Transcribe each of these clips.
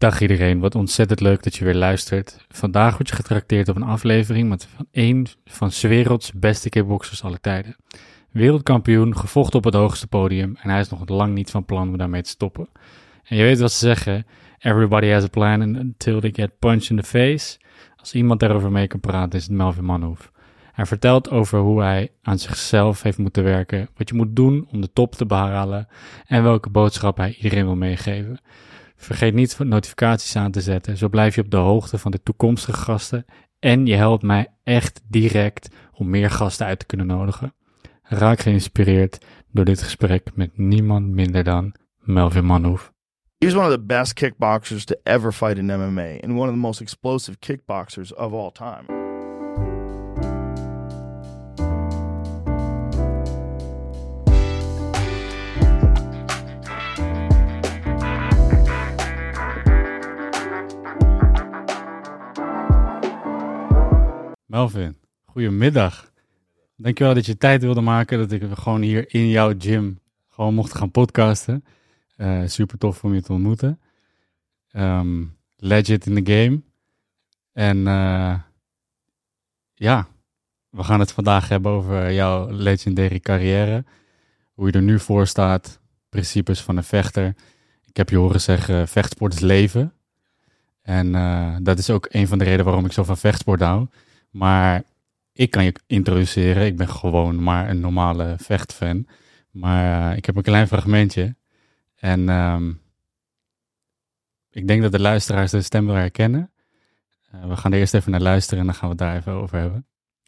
Dag iedereen, wat ontzettend leuk dat je weer luistert. Vandaag word je getrakteerd op een aflevering met van één van 's werelds beste kickboxers aller tijden. Wereldkampioen, gevochten op het hoogste podium en hij is nog lang niet van plan om daarmee te stoppen. En je weet wat ze zeggen, everybody has a plan until they get punched in the face. Als iemand daarover mee kan praten is het Melvin Manhoef. Hij vertelt over hoe hij aan zichzelf heeft moeten werken, wat je moet doen om de top te behalen en welke boodschap hij iedereen wil meegeven. Vergeet niet notificaties aan te zetten, zo blijf je op de hoogte van de toekomstige gasten en je helpt mij echt direct om meer gasten uit te kunnen nodigen. Raak geïnspireerd door dit gesprek met niemand minder dan Melvin Manhoef. He was one of the best kickboxers to ever fight in MMA and one of the most explosive kickboxers of all time. Melvin, goedemiddag. Dankjewel dat je tijd wilde maken, dat ik gewoon hier in jouw gym gewoon mocht gaan podcasten. Uh, super tof om je te ontmoeten. Um, legend in the game. En uh, ja, we gaan het vandaag hebben over jouw legendary carrière. Hoe je er nu voor staat, principes van een vechter. Ik heb je horen zeggen, vechtsport is leven. En uh, dat is ook een van de redenen waarom ik zo van vechtsport hou. Maar ik kan je introduceren. Ik ben gewoon maar een normale vechtfan. Maar uh, ik heb een klein fragmentje. En um, ik denk dat de luisteraars de stem wel herkennen. Uh, we gaan er eerst even naar luisteren en dan gaan we het daar even over hebben.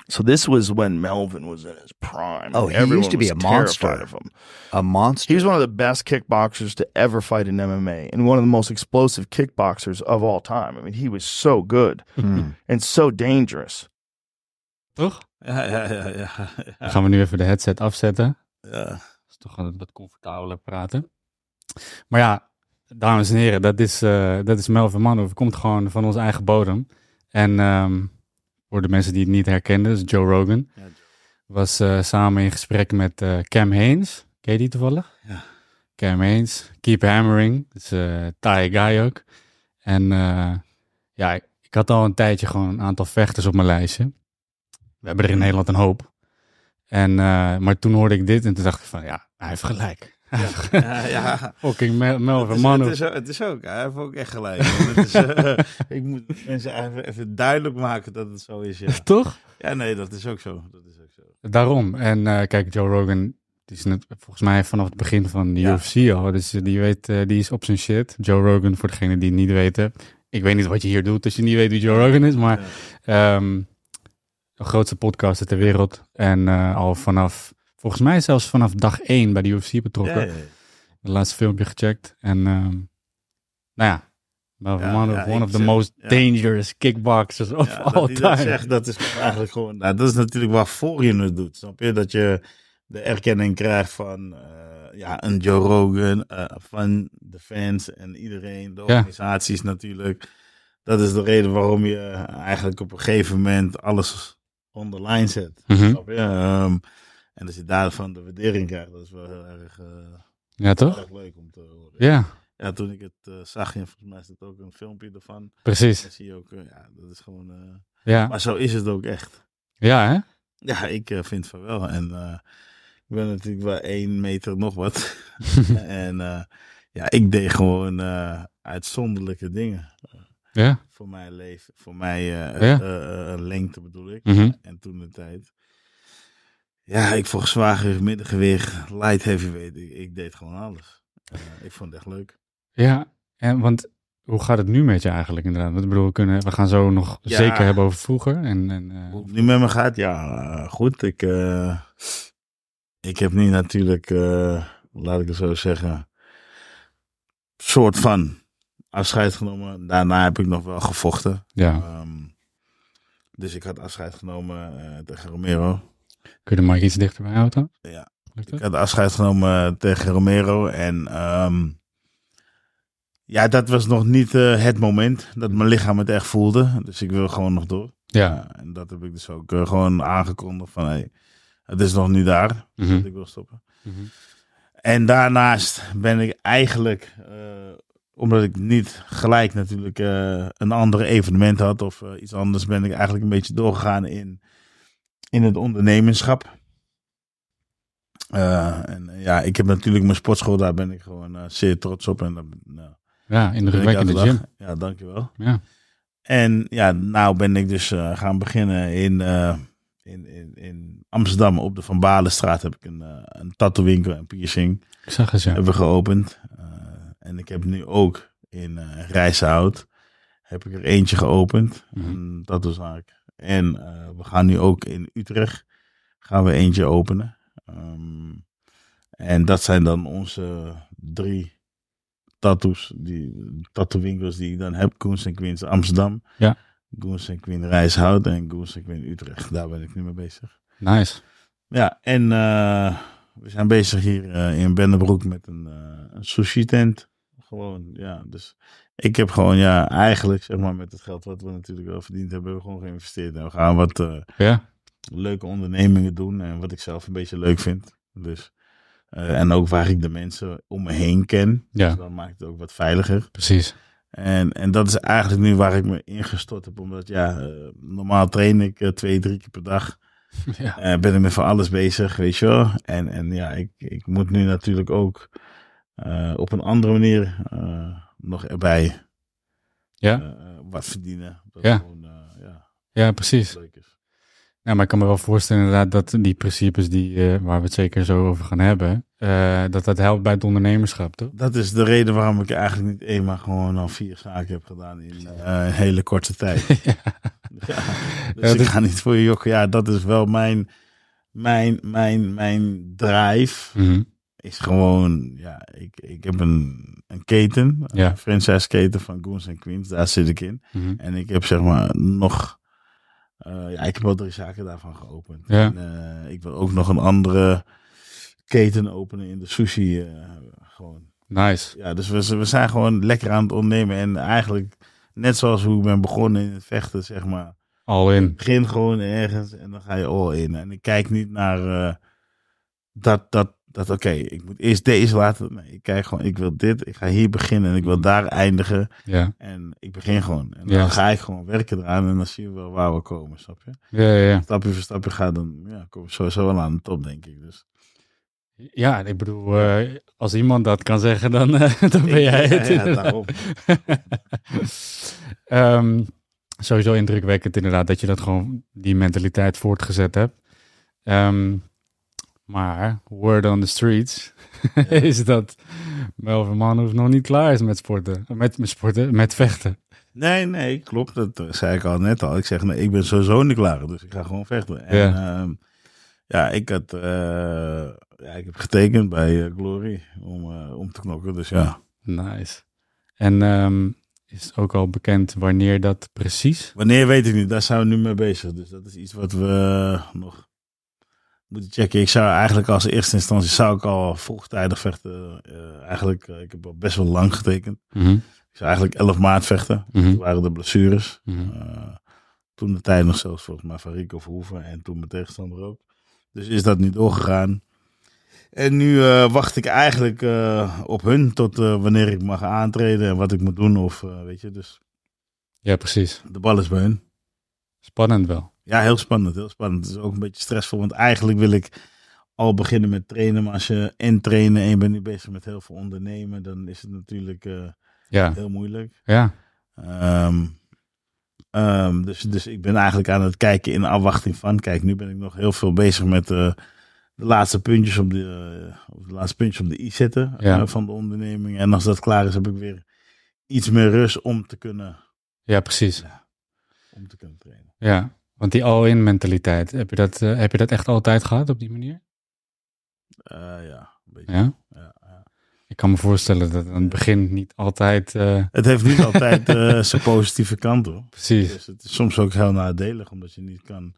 So this was when Melvin was in his prime. Oh, he Everyone used to be a monster. Of him. A monster. He was one of the best kickboxers to ever fight in MMA and one of the most explosive kickboxers of all time. I mean, he was so good Mm. and so dangerous. Toch? Ja, ja, ja, ja. Dan gaan we nu even de headset afzetten. ja. Dat is toch wat, wat comfortabeler praten. Maar ja, dames en heren, dat is, uh, dat is Melvin Manhoef. Komt gewoon van onze eigen bodem. En um, voor de mensen die het niet herkenden, dus Joe Rogan. Ja, Joe. Was uh, samen in gesprek met uh, Cam Haynes. Ken je die toevallig? Ja. Cam Haynes, Keep Hammering. Dat is uh, taaie guy ook. En ja, ik, ik had al een tijdje gewoon een aantal vechters op mijn lijstje. We hebben er in Nederland een hoop. En, uh, maar toen hoorde ik dit en toen dacht ik van, ja, hij heeft gelijk. Ja, ja, ja. Fucking Mel Melvin het, Manhoef. het, is, het is ook, hij heeft ook echt gelijk. is, uh, ik moet mensen even, even, duidelijk maken dat het zo is. Ja. Toch? Ja, nee, dat is ook zo. Dat is ook zo. Daarom. En uh, kijk, Joe Rogan, die is net, volgens mij vanaf het begin van de ja. UFC al. Dus die weet, uh, die is op zijn shit. Joe Rogan, voor degenen die het niet weten. Ik weet niet wat je hier doet als je niet weet wie Joe Rogan is, maar... Ja. Um, de grootste podcaster ter wereld. En uh, al vanaf, volgens mij zelfs vanaf dag één bij de UFC betrokken. Ja, ja, ja. De laatste filmpje gecheckt. En um, nou ja, Manhoef, ja, one of the most dangerous kickboxers of all dat hij dat time. zegt, dat is eigenlijk gewoon... Nou, dat is natuurlijk waarvoor je het doet. Snap je? Dat je de erkenning krijgt van eh, ja, een Joe Rogan, eh, van de fans en iedereen, de Ja. organisaties natuurlijk. Dat is de reden waarom je eigenlijk op een gegeven moment alles online zet. Snap je? Ehm, en als je daarvan de waardering krijgt, dat is wel heel erg, eh, Ja, heel toch? erg leuk om te horen. Ja, Ja, toen ik het eh, zag, en volgens mij is het ook een filmpje ervan. precies. Dan zie je ook, eh, ja, dat is gewoon... Ja, maar zo is het ook echt. ja hè? Ja, ik vind van wel. En ik ben natuurlijk wel één meter nog wat. en ja, ik deed gewoon uitzonderlijke dingen. Ja, Voor mijn leven, voor mijn eh, Ja. eh, eh, lengte bedoel ik. Mhm. En toen de tijd. Ja, ik vocht zwaar middengewicht, light heavyweight. Ik, ik deed gewoon alles. Ik vond het echt leuk. ja. En, want hoe gaat het nu met je eigenlijk inderdaad? Want ik bedoel, we, kunnen, we gaan zo nog Ja. zeker hebben over vroeger. En, en, Hoe het nu met me gaat, ja, goed. Ik, ik heb nu natuurlijk, laat ik het zo zeggen, soort van afscheid genomen. Daarna heb ik nog wel gevochten. ja, Ehm, dus ik had afscheid genomen eh, tegen Romero. kun je de mic iets dichter bij houden? Ja. Ik had afscheid genomen tegen Romero. En ehm, ja, dat was nog niet eh, het moment dat mijn lichaam het echt voelde. Dus ik wil gewoon nog door. Ja. En dat heb ik dus ook eh, gewoon aangekondigd van hey, het is nog niet daar Mhm. dat ik wil stoppen. Mhm. En daarnaast ben ik eigenlijk eh, omdat ik niet gelijk natuurlijk eh, een andere evenement had of eh, iets anders, ben ik eigenlijk een beetje doorgegaan in, in het ondernemerschap. Eh, en ja, ik heb natuurlijk mijn sportschool, daar ben ik gewoon zeer trots op. En nou, Ja, ben ik indrukwekkende elke gym. Ja, dankjewel. Ja. En ja, nou ben ik dus gaan beginnen in, in, in, in Amsterdam op de Van Balenstraat heb ik een, een tattoo-winkel en piercing Ik zag het, ja. hebben we geopend. En ik heb nu ook in eh Rijshout heb ik er eentje geopend, Mhm. een tattoozaak. En eh, we gaan nu ook in Utrecht gaan we eentje openen. Ehm, en dat zijn dan onze drie tattoos, die tattoo-winkels die ik dan heb. Goens en Queens Amsterdam. Ja. Goens en Queen Rijshout en Goens en Queen Utrecht. Daar ben ik nu mee bezig. Nice. Ja, en eh, we zijn bezig hier in Bennebroek met een, een sushi tent. Gewoon, ja. Dus ik heb gewoon, ja, eigenlijk zeg maar met het geld wat we natuurlijk wel verdiend hebben, hebben we gewoon geïnvesteerd. En we gaan wat eh, Ja. leuke ondernemingen doen en wat ik zelf een beetje leuk vind. Dus, eh, en ook waar ik de mensen om me heen ken. Ja. Dus dan maakt het ook wat veiliger. Precies. En, en dat is eigenlijk nu waar ik me ingestort heb. Omdat ja, eh, normaal train ik twee, drie keer per dag. Ja. Ben ik met van alles bezig, weet je wel. En, en ja, ik, ik moet nu natuurlijk ook eh, op een andere manier eh, nog erbij Ja. eh, wat verdienen. Dat Ja. gewoon ja, ja, precies. Ja, maar ik kan me wel voorstellen inderdaad dat die principes die, waar we het zeker zo over gaan hebben, dat dat helpt bij het ondernemerschap, toch? Dat is de reden waarom ik eigenlijk niet eenmaal gewoon al vier zaken heb gedaan in een hele korte tijd. ja. Ja, dus Ja, ik dat- ga niet voor je jokken. Ja, dat is wel mijn, mijn, mijn, mijn drive. Mhm. Is gewoon, ja, ik, ik heb een, een keten, Ja. een franchise keten van Goons and Queens. Daar zit ik in. Mhm. En ik heb zeg maar nog, eh, ja, ik heb wel drie zaken daarvan geopend. Ja. En, eh, ik wil ook nog een andere keten openen in de sushi. eh, gewoon. Nice. Ja, dus we, we zijn gewoon lekker aan het ondernemen. En eigenlijk, net zoals hoe ik ben begonnen in het vechten, zeg maar. All in. Begin gewoon ergens en dan ga je all in. En ik kijk niet naar dat, dat, dat oké, ik moet eerst deze laten. Nee, ik kijk gewoon, ik wil dit, ik ga hier beginnen en ik wil daar eindigen. Ja. En ik begin gewoon. En dan ga ik gewoon werken eraan en dan zien we wel waar we komen, snap je? Ja, ja. Stapje voor stapje gaat dan, ja, kom je sowieso wel aan de top, denk ik. Dus. Ja, ik bedoel, eh, als iemand dat kan zeggen, dan, eh, dan ben jij het. Ja, daarom. Ehm, sowieso indrukwekkend inderdaad dat je dat gewoon, die mentaliteit voortgezet hebt. Ehm, maar, word on the streets is dat Melvin Manhoef nog niet klaar is met sporten. Met, met sporten, met vechten. Nee, nee, klopt. Dat zei ik al net al. Ik zeg, nee, ik ben sowieso niet klaar, dus ik ga gewoon vechten. En ja, ja ik had, eh, ja, ik heb getekend bij eh, Glory om, eh, om te knokken, dus ja. Nice. En ehm, is ook al bekend wanneer dat precies? Wanneer weet ik niet, daar zijn we nu mee bezig. Dus dat is iets wat we nog moeten checken. Ik zou eigenlijk als eerste instantie zou ik al vroegtijdig vechten. Eh, eigenlijk, eh, ik heb al best wel lang getekend. Mhm, Ik zou eigenlijk 11 maart vechten. Toen waren de blessures. mhm. Eh, toen de tijd nog zelfs volgens mij van Rico Verhoeven en toen mijn tegenstander ook. Dus is dat niet doorgegaan. En nu wacht ik eigenlijk op hun tot wanneer ik mag aantreden en wat ik moet doen. Of weet je, dus Ja, precies. de bal is bij hun. Spannend wel. Ja, heel spannend, heel spannend. Het is ook een beetje stressvol, want eigenlijk wil ik al beginnen met trainen. Maar als je en trainen en je bent nu bezig met heel veel ondernemen, dan is het natuurlijk eh, Ja, heel moeilijk. ja. Ehm, ehm, dus, dus ik ben eigenlijk aan het kijken in afwachting van. Kijk, nu ben ik nog heel veel bezig met eh, de laatste puntjes op de, eh, de laatste puntjes op de i zetten Ja. van de onderneming. En als dat klaar is, heb ik weer iets meer rust om te kunnen, Ja, precies. om te kunnen trainen. Ja, want die all-in mentaliteit, heb je, dat, eh, heb je dat echt altijd gehad op die manier? Eh, ja, een beetje. Ja? Ja, ja. Ik kan me voorstellen dat aan het begin niet altijd... eh, Het heeft niet altijd zijn positieve kant hoor. precies. Dus het is soms ook heel nadelig, omdat je niet kan.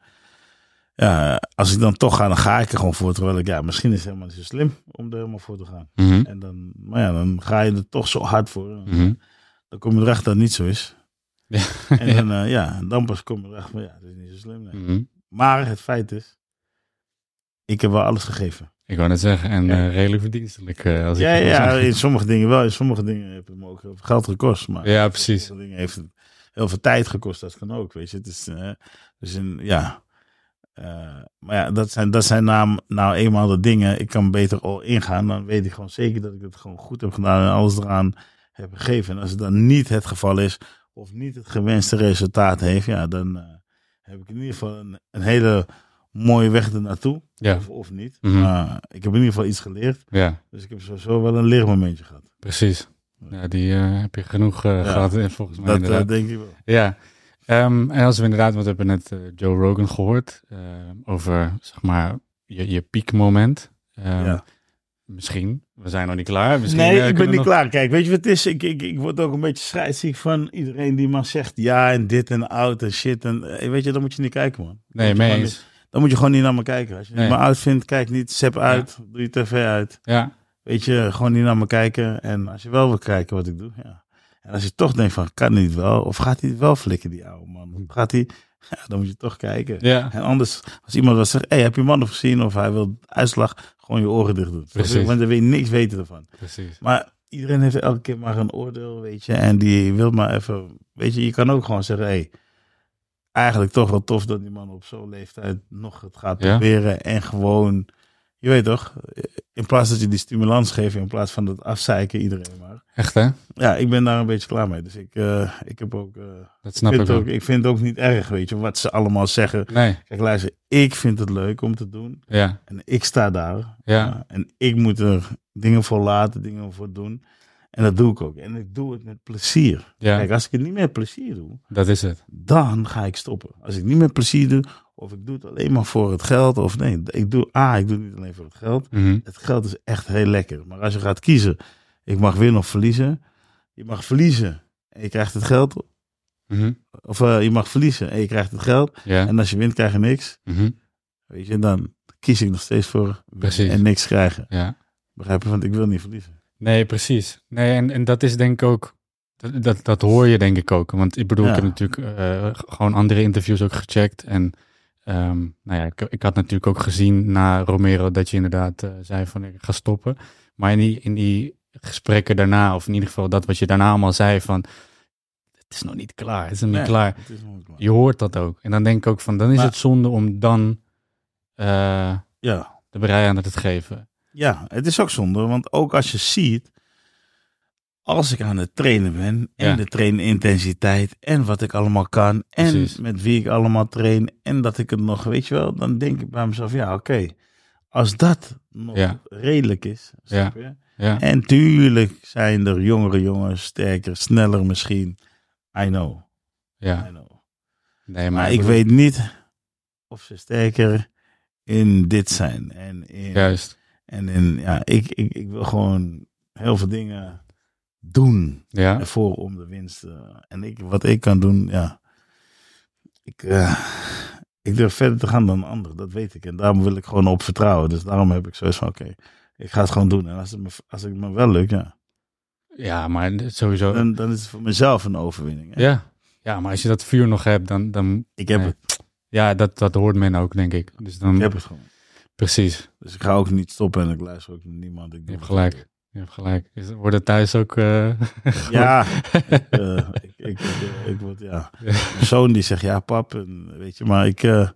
Ja, als ik dan toch ga, dan ga ik er gewoon voor. Terwijl ik, ja, misschien is het helemaal niet zo slim om er helemaal voor te gaan. Mhm, En dan, maar ja, dan ga je er toch zo hard voor. mhm. Dan kom je erachter dat het niet zo is. Ja. En dan, eh, ja, dan pas kom je erachter van, ja, dat is niet zo slim. nee. Mhm. Maar het feit is, ik heb wel alles gegeven. Ik wou net zeggen, en Ja. eh, redelijk verdienstelijk. eh, als ik Ja, wil ja, zeggen. in sommige dingen wel. In sommige dingen heeft het me ook heel veel geld gekost. Maar Ja, precies. sommige dingen heeft het heel veel tijd gekost. Dat kan ook, weet je. Het is, dus in, ja. Maar ja, dat zijn, dat zijn nou, nou eenmaal de dingen. Ik kan beter al ingaan. Dan weet ik gewoon zeker dat ik het gewoon goed heb gedaan. En alles eraan heb gegeven. En als het dan niet het geval is. Of niet het gewenste resultaat heeft. Ja, dan eh, heb ik in ieder geval een, een hele mooie weg ernaartoe. Ja. Of, of niet. Mhm. Maar ik heb in ieder geval iets geleerd. Ja, Dus ik heb sowieso wel een leermomentje gehad. precies. Ja, die eh, heb je genoeg eh, Ja. gehad, eh, volgens mij Dat denk ik wel. Ja, Ehm, en als we inderdaad, want we hebben net Joe Rogan gehoord eh, over, zeg maar, je, je piekmoment. Ehm, Ja. Misschien, we zijn nog niet klaar. Misschien, nee, eh, ik ben niet nog- klaar. Kijk, weet je wat het is? Ik, ik, ik word ook een beetje scheidsziek van iedereen die maar zegt ja en dit en oud en shit. En eh, weet je, dan moet je niet kijken, man. Nee, moet je mee eens. Dan moet je gewoon niet naar me kijken. Als je Nee. me oud vindt, kijk niet. Zep uit, doe je tv uit. Ja, Weet je, gewoon niet naar me kijken. En als je wel wil kijken wat ik doe, ja. En als je toch denkt van, kan niet wel? Of gaat hij wel flikken, die oude man? Of gaat hij... Ja, dan moet je toch kijken. ja, En anders, als iemand wat zegt, hey, heb je man nog gezien? Of hij wil uitslag, gewoon je oren dicht. Precies. Want dan wil je niks weten ervan. precies. Maar iedereen heeft elke keer maar een oordeel, weet je. En die wil maar even, weet je, je kan ook gewoon zeggen, hey, eigenlijk toch wel tof dat die man op zo'n leeftijd nog het gaat Ja. proberen. En gewoon, je weet toch, in plaats dat je die stimulans geeft, in plaats van dat afzeiken iedereen maar. Echt hè? Ja, ik ben daar een beetje klaar mee. Dus ik, eh, ik heb ook, eh, Dat snap ik vind het ook. ook, ik vind het ook niet erg, weet je, wat ze allemaal zeggen. Nee, Kijk, luister, ik vind het leuk om te doen. ja, En ik sta daar. ja, en ik moet er dingen voor laten, dingen voor doen. En dat doe ik ook. En ik doe het met plezier. ja, Kijk, als ik het niet met plezier doe, dat is het. dan ga ik stoppen. Als ik niet met plezier doe, of ik doe het alleen maar voor het geld, of nee, ik doe, ah, ik doe het niet alleen voor het geld. Mhm. Het geld is echt heel lekker. Maar als je gaat kiezen, ik mag winnen of verliezen. Je mag verliezen en je krijgt het geld. Mhm. Of eh, je mag verliezen en je krijgt het geld. Ja, En als je wint, krijg je niks. mhm. Weet je, dan kies ik nog steeds voor winnen Precies. en niks krijgen. ja. Begrijp je? Want ik wil niet verliezen. Nee, precies. Nee, en, en dat is denk ik ook, dat, dat, dat hoor je denk ik ook. Want ik bedoel, ik heb natuurlijk eh, gewoon andere interviews ook gecheckt. En ehm, nou ja, ik, ik had natuurlijk ook gezien na Romero dat je inderdaad eh, zei van ik ga stoppen. Maar in die, in die gesprekken daarna, of in ieder geval dat wat je daarna allemaal zei van, het is nog niet klaar, het is nog niet Nee, klaar. Het is nog niet klaar. Je hoort dat ook. En dan denk ik ook van, dan is Maar- het zonde om dan eh, Ja. de brei aan het te geven. ja, het is ook zonde. Want ook als je ziet, als ik aan het trainen ben en Ja. de trainintensiteit en wat ik allemaal kan en Precies. met wie ik allemaal train en dat ik het nog, weet je wel, dan denk ik bij mezelf, ja oké, als dat nog Ja. redelijk is, snap je? Ja, En tuurlijk zijn er jongere jongens, sterker, sneller misschien. I know, ja. I know. Nee, Maar, maar, ik weet niet of ze sterker in dit zijn. En in, Juist, en in ja, ik, ik, ik wil gewoon heel veel dingen doen ja. ervoor om de winst. eh, en ik, wat ik kan doen, ja. Ik, eh, ik durf verder te gaan dan anderen, dat weet ik. En daarom wil ik gewoon op vertrouwen. Dus daarom heb ik zoiets van, oké, ik ga het gewoon doen. En als het me, als het me wel lukt, ja, Ja, maar sowieso. dan, dan is het voor mezelf een overwinning. hè. Ja. ja, maar als je dat vuur nog hebt, dan. dan Ik heb Nee. het. ja, dat, dat hoort men ook, denk ik. Dus dan. Ik heb het gewoon. Precies, Dus ik ga ook niet stoppen en ik luister ook naar niemand. Ik je hebt gelijk. Je hebt gelijk. Is- Wordt het thuis ook. eh, Ja, eh, ik, ik, ik, ik word, ja. Mijn zoon die zegt ja, pap, en, weet je, maar ik, eh,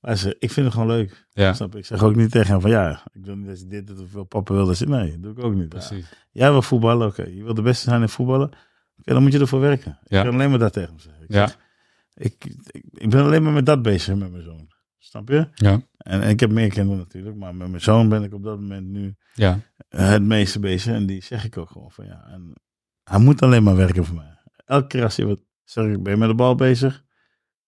luister, ik vind het gewoon leuk. ja, Snap je? Ik zeg ook niet tegen hem van ja, ik wil niet dat je dit doet of papa wil dat je, nee, dat doe ik ook niet. Ja. precies. Jij wil voetballen, oké, je wil de beste zijn in voetballen, oké, dan moet je ervoor werken. Ja. Ik kan alleen maar dat tegen hem zeggen. Ik, Ja. zeg, ik, ik, ik ben alleen maar met dat bezig met mijn zoon. Snap je? Ja, En, en ik heb meer kinderen natuurlijk, maar met mijn zoon ben ik op dat moment nu ja, het meeste bezig. En die zeg ik ook gewoon van ja. En hij moet alleen maar werken voor mij. Elke keer als hij wat zeg ik, ben je met de bal bezig?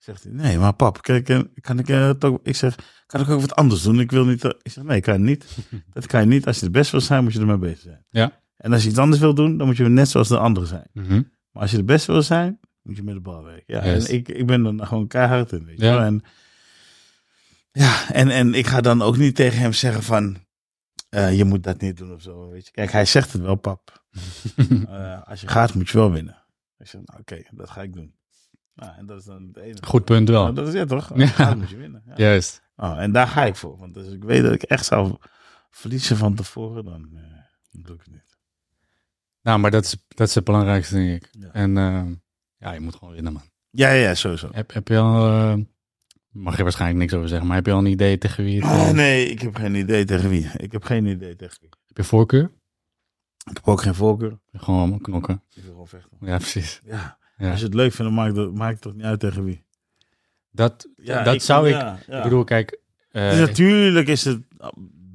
Zegt hij, nee, maar pap, kan ik, eh, kan ik eh, toch, ik zeg, kan ik ook wat anders doen? Ik wil niet, eh, ik zeg, nee, kan je niet. Dat kan je niet. Als je het best wil zijn, moet je ermee bezig zijn. Ja. En als je iets anders wil doen, dan moet je net zoals de anderen zijn. mhm, Maar als je het best wil zijn, moet je met de bal werken. Ja, en ik, ik ben nou gewoon keihard in, weet je Ja. wel. En, ja, en, en ik ga dan ook niet tegen hem zeggen van, je moet dat niet doen of zo, weet je. Kijk, hij zegt het wel, pap. Als je gaat, moet je wel winnen. Ik zeg, nou, oké, dat ga ik doen. Nou, en dat is dan het enige. Goed punt wel. Nou, dat is het toch? Ja. gaat, moet je winnen. Ja. Juist. Oh, en daar ga ik voor. Want als ik weet dat ik echt zou verliezen van tevoren, dan eh, doe ik het niet. Nou, maar dat is, dat is het belangrijkste, denk ik. Ja. En eh, ja, je moet gewoon winnen, man. Ja, ja, sowieso. Heb, heb je al... eh, mag je waarschijnlijk niks over zeggen, maar heb je al een idee tegen wie het... eh, Ah, nee, ik heb geen idee tegen wie. Ik heb geen idee tegen wie. Heb je voorkeur? Ik heb ook geen voorkeur. Gewoon knokken. Ik wil gewoon vechten. Ja, precies. Ja. Ja. Als je het leuk vindt, dan maakt het, maakt het toch niet uit tegen wie. Dat, Ja, dat zou ik... ja, ja. Ik bedoel, kijk... eh, Dus natuurlijk is het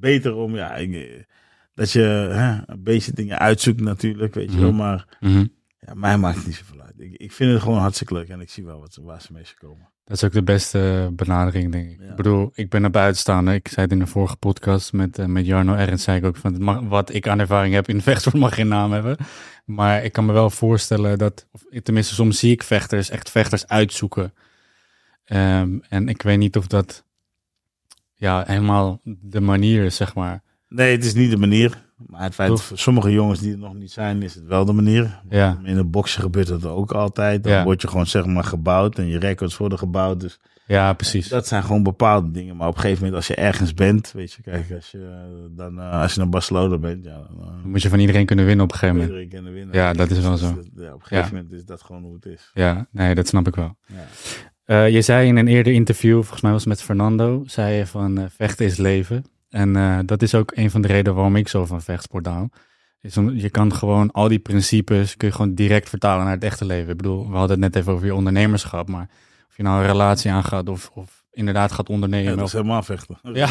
beter om, ja, ik- dat je hè, een beetje dingen uitzoekt natuurlijk, weet je wel. Mhm. Maar mhm. ja, mij maakt het niet zoveel uit. Ik, ik vind het gewoon hartstikke leuk en ik zie wel wat, ze- waar ze mee komen. Dat is ook de beste benadering, denk ik. Ja. Ik bedoel, ik ben een buitenstaander. Ik zei het in de vorige podcast met, eh, met Jarno Ernst, zei ik ook van mag, wat ik aan ervaring heb in vechtsport mag geen naam hebben. Maar ik kan me wel voorstellen dat, of tenminste soms zie ik vechters, echt vechters uitzoeken. Ehm, en ik weet niet of dat ja, helemaal de manier is, zeg maar. Nee, het is niet de manier. Maar het feit voor sommige jongens die er nog niet zijn, is het wel de manier. Ja, In het boksen gebeurt dat ook altijd. Dan Ja. word je gewoon zeg maar gebouwd en je records worden gebouwd. Dus ja precies. dat zijn gewoon bepaalde dingen. Maar op een gegeven moment als je ergens bent, weet je, kijk, als je, dan, eh, als je naar Barcelona bent, ja, dan eh, Dan moet je van iedereen kunnen winnen op een gegeven moment. iedereen kunnen winnen. Ja, dat is wel Dus zo. dat- Ja, op een gegeven moment is dat gewoon hoe het is. Ja, nee, dat snap ik wel. Ja. Eh, je zei in een eerder interview, volgens mij was het met Fernando, zei je van vechten is leven. En eh, dat is ook een van de redenen waarom ik zo van vechtsport hou. Is om, je kan gewoon al die principes kun je gewoon direct vertalen naar het echte leven. Ik bedoel, we hadden het net even over je ondernemerschap, maar of je nou een relatie aangaat of, of inderdaad gaat Ja, ondernemen. dat is helemaal vechten. ja,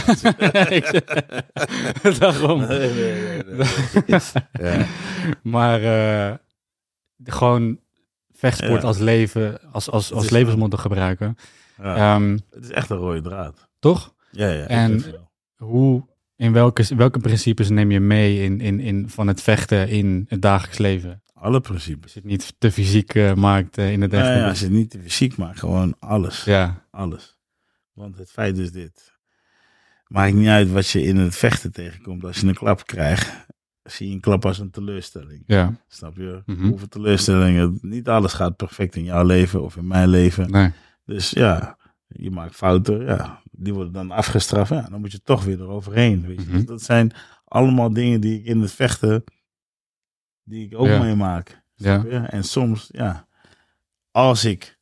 daarom. Nee, nee, nee, nee. Ja. Maar eh, gewoon vechtsport Ja. als leven, als, als, als is levensmodel gebruiken. Ja. Ehm, Het is echt een rode draad. toch? Ja, ja. En-. Hoe, in welke, welke principes neem je mee in, in, in, van het vechten in het dagelijks leven? Alle principes. Als je het niet te fysiek eh, maakt eh, in het echte Nee, leven. als je het niet te fysiek maakt, gewoon alles. Ja, Alles. Want het feit is dit. Maakt niet uit wat je in het vechten tegenkomt. Als je een klap krijgt, zie je een klap als een teleurstelling. ja, Snap je? Mhm. Hoeveel teleurstellingen. Niet alles gaat perfect in jouw leven of in mijn leven. nee. Dus ja, je maakt fouten. Ja, die worden dan afgestraft. Ja, dan moet je toch weer eroverheen. Weet je? Mhm. Dus dat zijn allemaal dingen die ik in het vechten, die ik ook Ja. meemaak. Ja, en soms, ja, als ik,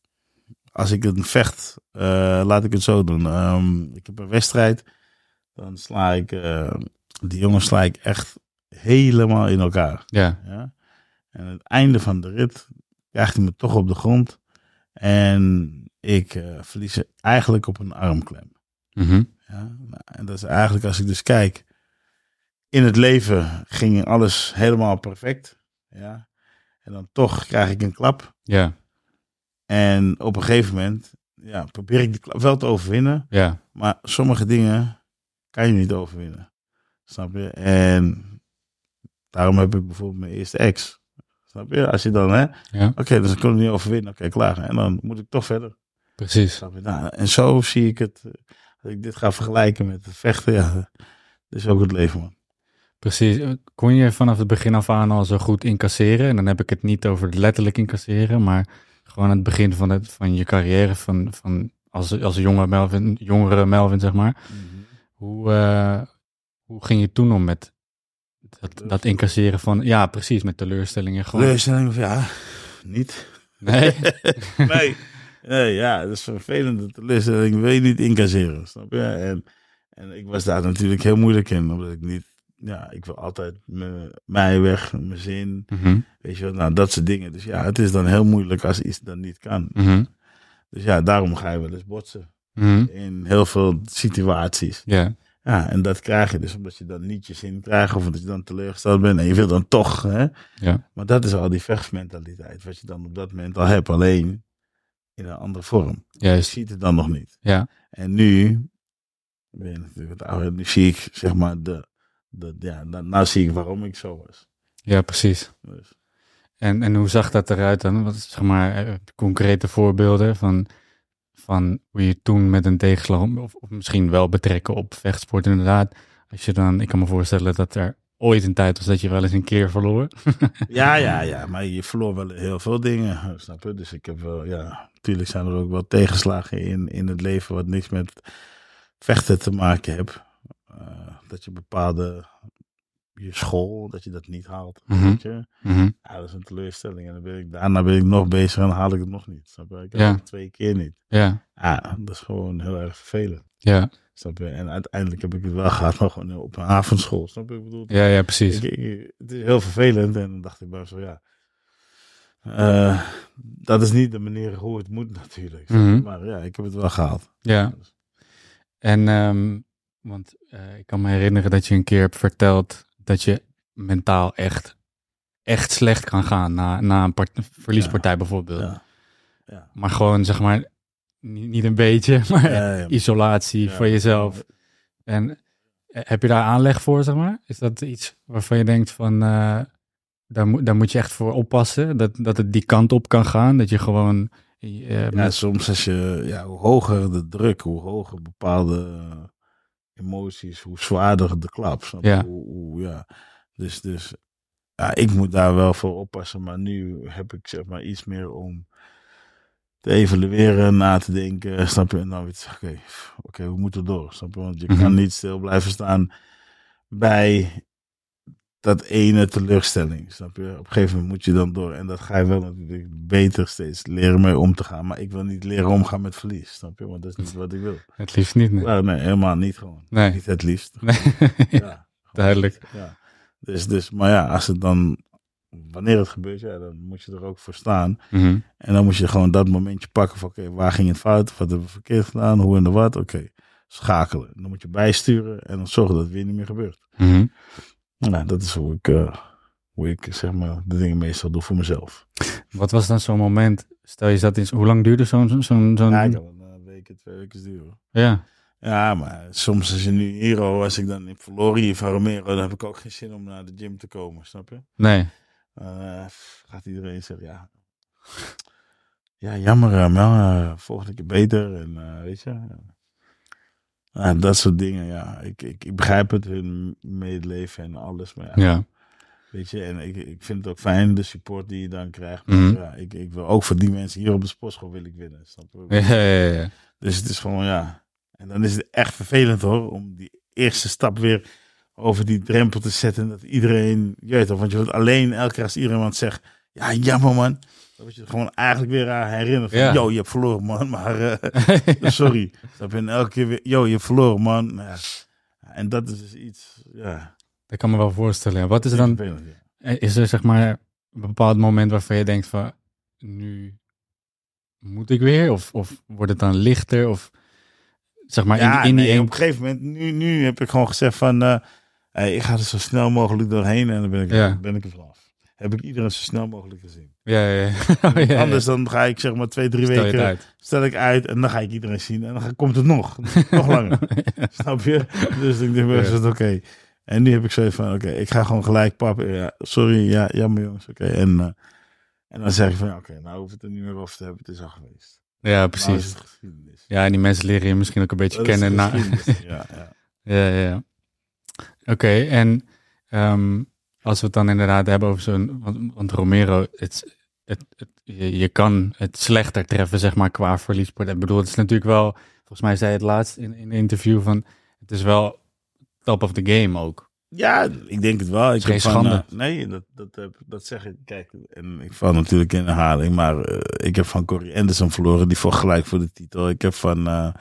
als ik een vecht, eh, laat ik het zo doen. Ehm, ik heb een wedstrijd, dan sla ik, eh, die jongens sla ik echt helemaal in elkaar. ja, Ja? En aan het einde van de rit krijgt hij me toch op de grond. En ik eh, verlies eigenlijk op een armklem. Mhm. Ja? Nou, en dat is eigenlijk als ik dus kijk. In het leven ging alles helemaal perfect. Ja? En dan toch krijg ik een klap. ja, En op een gegeven moment ja, probeer ik die klap wel te overwinnen. ja, Maar sommige dingen kan je niet overwinnen. Snap je? En daarom heb ik bijvoorbeeld mijn eerste ex. Snap je? Als je dan, hè? ja, Oké, dus ik kon het niet overwinnen. Oké, klaar. En dan moet ik toch verder. precies. Snap je? Nou, en zo zie ik het. Ik dit ga vergelijken met het vechten, ja. Dat is ook het leven, man. Precies. Kon je vanaf het begin af aan al zo goed incasseren? En dan heb ik het niet over het letterlijk incasseren, maar gewoon het begin van, het, van je carrière, van, van als, als jonge Melvin, jongere Melvin, zeg maar. Hoe, eh, hoe ging je toen om met dat, dat incasseren van, ja, precies, met teleurstellingen gewoon? Teleurstelling of ja, niet. Nee? nee. Nee, ja, dat is vervelend. Teleurstelling wil je niet incasseren, snap je? En, en ik was daar natuurlijk heel moeilijk in, omdat ik niet, ja, ik wil altijd mijn, mij weg, mijn zin, Mhm, weet je wel, nou, dat soort dingen. Dus ja, het is dan heel moeilijk als iets dan niet kan. mhm, Dus ja, daarom ga je wel eens botsen mhm. in heel veel situaties. Ja, Ja, en dat krijg je dus omdat je dan niet je zin krijgt of omdat je dan teleurgesteld bent en je wil dan toch, hè? ja, Maar dat is al die vechtsmentaliteit, wat je dan op dat moment al hebt, alleen in een andere vorm. Je juist. ziet het dan nog niet. Ja, En nu, ben je natuurlijk nu zie ik zeg maar de, de ja, dan, nou zie ik waarom ik zo was. ja, precies. Dus, En, en hoe zag dat eruit dan? Wat zeg maar eh, concrete voorbeelden van, van hoe je toen met een tegenslag, of, of misschien wel betrekken op vechtsport inderdaad. Als je dan, ik kan me voorstellen dat er ooit een tijd was dat je wel eens een keer verloor. ja, ja, ja, maar je verloor wel heel veel dingen, snap je? Dus ik heb wel, ja, natuurlijk zijn er ook wel tegenslagen in, in het leven wat niks met vechten te maken heeft. eh, dat je bepaalde je school, dat je dat niet haalt. Mhm. Weet je? Mhm. Ja, dat is een teleurstelling. En dan ben ik, daarna ben ik nog bezig en dan haal ik het nog niet. Snap je? Ik Ja. het twee keer niet. Ja, Ja, dat is gewoon heel erg vervelend. ja, Snap je? En uiteindelijk heb ik het wel gehad, maar gewoon op een avondschool. Snap je? Ik bedoel, ja, ja, precies. ik, ik- het is heel vervelend. En dan dacht ik bij mezelf, ja. eh, dat is niet de manier hoe het moet natuurlijk. Mhm. Maar ja, ik heb het wel gehaald. Ja. En, ehm, want eh, ik kan me herinneren dat je een keer hebt verteld dat je mentaal echt, echt slecht kan gaan na, na een part- verliespartij bijvoorbeeld. Ja. Ja. Maar gewoon, zeg maar, niet, niet een beetje, maar isolatie voor jezelf. En eh, heb je daar aanleg voor, zeg maar? Is dat iets waarvan je denkt van, eh, daar, moet daar moet je echt voor oppassen, dat, dat het die kant op kan gaan, dat je gewoon... eh, Ja, met- soms als je, ja, hoe hoger de druk, hoe hoger bepaalde emoties, hoe zwaarder de klap. snap je? Ja. Hoe, hoe, ja. Dus, dus ja, ik moet daar wel voor oppassen, maar nu heb ik zeg maar iets meer om te evalueren, na te denken, snap je? En dan oké, oké, we moeten door, snap je? Want je Mhm. kan niet stil blijven staan bij dat ene teleurstelling, snap je? Op een gegeven moment moet je dan door. En dat ga je wel natuurlijk beter steeds leren mee om te gaan. Maar ik wil niet leren omgaan met verlies, snap je? Want dat is niet wat ik wil. Het liefst niet, nee. Nou, nee, helemaal niet gewoon. Nee. Niet het liefst. Nee. Ja, Duidelijk. ja. Dus, dus, maar ja, als het dan, wanneer het gebeurt, ja, dan moet je er ook voor staan. Mhm. En dan moet je gewoon dat momentje pakken van, oké, waar ging het fout? Wat hebben we verkeerd gedaan? Hoe en de wat? Oké, schakelen. Dan moet je bijsturen en dan zorgen dat het weer niet meer gebeurt. Mhm. Nou, dat is hoe ik, eh, hoe ik zeg maar, de dingen meestal doe voor mezelf. Wat was dan zo'n moment? Stel je zat in. Hoe lang duurde zo'n. zo'n zo'n zo'n- Ja, ik kan een week, twee weken duren. ja. Ja, maar soms als je nu hier al, als ik dan in verloren hier van Romero, dan heb ik ook geen zin om naar de gym te komen, snap je? Nee. Eh, gaat iedereen zeggen, ja, ja jammer, eh, maar eh, volgende keer beter en weet je. Ja, dat soort dingen, ja. Ik, ik, ik begrijp het, hun medeleven en alles, maar ja, Ja. weet je. En ik, ik vind het ook fijn, de support die je dan krijgt. Maar Mhm. ja, ik, ik wil ook voor die mensen hier op de sportschool wil ik winnen, snap je? Ja, ja, ja. Dus het is gewoon, ja. En dan is het echt vervelend hoor, om die eerste stap weer over die drempel te zetten. Dat iedereen, je weet toch, want je wordt alleen elke keer als iedereen zegt, ja, jammer man. Dan word je er gewoon eigenlijk weer aan herinnerd van, Ja. yo, je hebt verloren man, maar eh, sorry. Snap je? En elke keer weer, yo, je hebt verloren man. Ja. En dat is dus iets, ja. Dat kan me wel voorstellen. ja. Wat is er dan. ja. Is er zeg maar een bepaald moment waarvan je denkt van. Nu moet ik weer? Of, of wordt het dan lichter? Of zeg maar Ja, in, in die nee, een- op een gegeven moment, nu, nu heb ik gewoon gezegd van, eh, hey, ik ga er zo snel mogelijk doorheen en dan ben ik, Ja. ben ik er vanaf. Heb ik iedereen zo snel mogelijk gezien. Ja, ja, ja. Oh, ja. Anders dan ga ik zeg maar twee, drie Stel weken, uit. stel ik uit en dan ga ik iedereen zien en dan komt het nog, nog langer. Snap je? Dus ik denk, is het oké. En nu heb ik zoiets van, oké, ik ga gewoon gelijk pappen. Ja, sorry, ja, jammer jongens, oké. En, eh, en dan zeg ik van, oké, nou hoef het er niet meer over te hebben, het is al geweest. Ja, Nou precies. Ja, en die mensen leren je misschien ook een beetje Dat kennen. Na... ja. Ja, ja, ja. Oké, en ehm, als we het dan inderdaad hebben over zo'n... Want, want Romero, het, het, het, je, je kan het slechter treffen, zeg maar, qua verliesport. Ik bedoel, het is natuurlijk wel... Volgens mij zei het laatst in, in een interview van... Het is wel top of the game ook. Ja, ik denk het wel. Ik geen heb van, schande. eh, nee, dat, dat, heb, dat zeg ik. Kijk, en ik val natuurlijk in herhaling, maar eh, ik heb van Corey Anderson verloren, die vocht gelijk voor de titel. Ik heb van eh,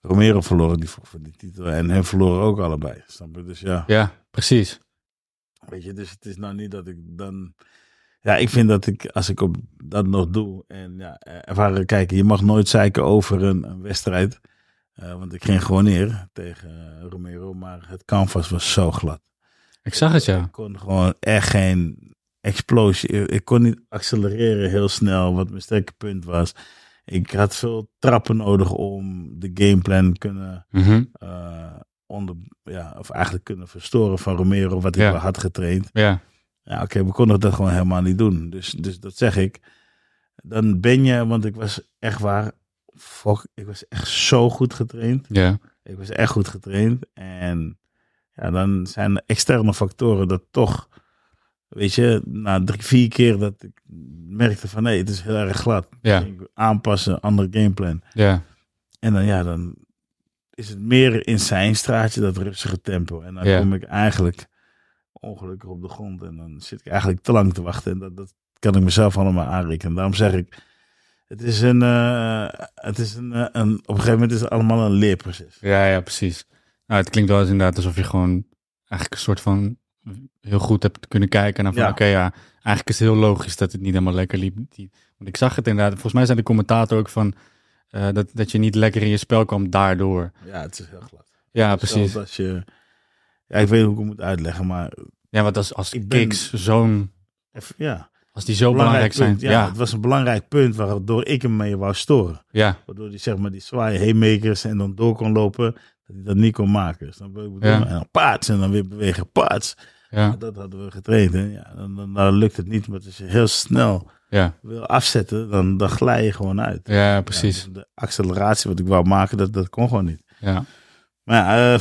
Romero verloren, die vocht voor de titel. En hem verloren ook allebei. Dus ja, Ja, precies. Weet je, dus het is nou niet dat ik dan. Ja, ik vind dat ik, als ik op dat nog doe en ja, eh, ervaren kijken, je mag nooit zeiken over een, een wedstrijd. Eh, want ik ging gewoon neer tegen eh, Romero, maar het canvas was zo glad. Ik zag het, ja. Ik kon gewoon echt geen explosie. Ik kon niet accelereren heel snel, wat mijn sterke punt was. Ik had veel trappen nodig om de gameplan kunnen Mhm. Onder, ja, of eigenlijk kunnen verstoren van Romero, wat ik Ja. wel had getraind. Ja, Ja, oké, we konden dat gewoon helemaal niet doen. Dus, dus dat zeg ik. Dan ben je, want ik was echt waar, fuck, ik was echt zo goed getraind. ja. Ik was echt goed getraind. En ja, dan zijn er externe factoren dat toch, weet je, na drie, vier keer dat ik merkte van nee, het is heel erg glad. Ja. Ik aanpassen, andere gameplan. Ja, En dan ja, dan is het meer in zijn straatje, dat rustige tempo. En dan Ja. kom ik eigenlijk ongelukkig op de grond. En dan zit ik eigenlijk te lang te wachten. En dat, dat kan ik mezelf allemaal aanrekenen. Daarom zeg ik, het is een, eh, het is een, eh, een, op een gegeven moment is het allemaal een leerproces. Ja, ja, precies. Nou, het klinkt wel eens inderdaad alsof je gewoon eigenlijk een soort van heel goed hebt kunnen kijken. En dan van, Ja. oké, ja, eigenlijk is het heel logisch dat het niet helemaal lekker liep. Want ik zag het inderdaad. Volgens mij zei de commentator ook van, eh, dat, dat je niet lekker in je spel kwam daardoor. Ja, het is heel glad. Ja, precies. Als je, ja, ik weet niet hoe ik het moet uitleggen, maar Ja, want als, als Ik ben- kicks zo'n, ja. als die zo belangrijk, zijn. Ja, Ja, het was een belangrijk punt waardoor ik hem mee wou storen. ja, Waardoor hij zeg maar die zwaaie haymakers en dan door kon lopen, dat hij dat niet kon maken. Wat ik bedoel? Ja. En dan paats en dan weer bewegen, paats. ja, Dat hadden we getraind. Hè? Ja, dan, dan, dan lukt het niet, maar als je heel snel ja, wil afzetten, dan, dan glij je gewoon uit. ja, precies. Ja, de acceleratie wat ik wou maken, dat, dat kon gewoon niet. Ja, Maar ja, eh,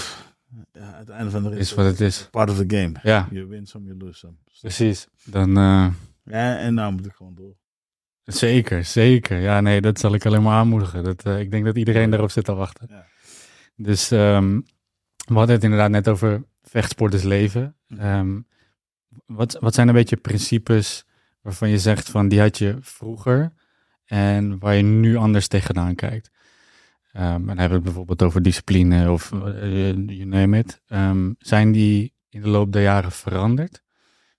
ja, het einde van de rit is wat het is. part of the game. Ja, Je wint some, je lose some. precies. Dan, eh, Ja, en nou moet ik gewoon door. Zeker, zeker. Ja, nee, dat zal ik alleen maar aanmoedigen. Dat, eh, ik denk dat iedereen daarop zit te wachten. Ja. Dus ehm, we hadden het inderdaad net over vechtsport is leven. Ehm, wat, wat zijn een beetje principes waarvan je zegt van die had je vroeger en waar je nu anders tegenaan kijkt? Ehm, en dan hebben we het bijvoorbeeld over discipline of eh, you name it. Ehm, zijn die in de loop der jaren veranderd?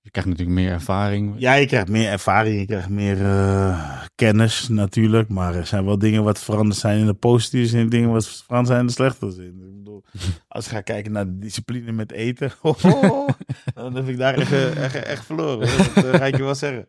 Je krijgt natuurlijk meer ervaring. Ja, je krijgt meer ervaring, je krijgt meer eh, kennis natuurlijk. Maar er zijn wel dingen wat veranderd zijn in de positieve zin, dingen wat veranderd zijn in de slechte zin. Ik bedoel, als ik ga kijken naar de discipline met eten, oh, dan heb ik daar echt, echt, echt verloren. hoor. Dat eh, ga ik je wel zeggen.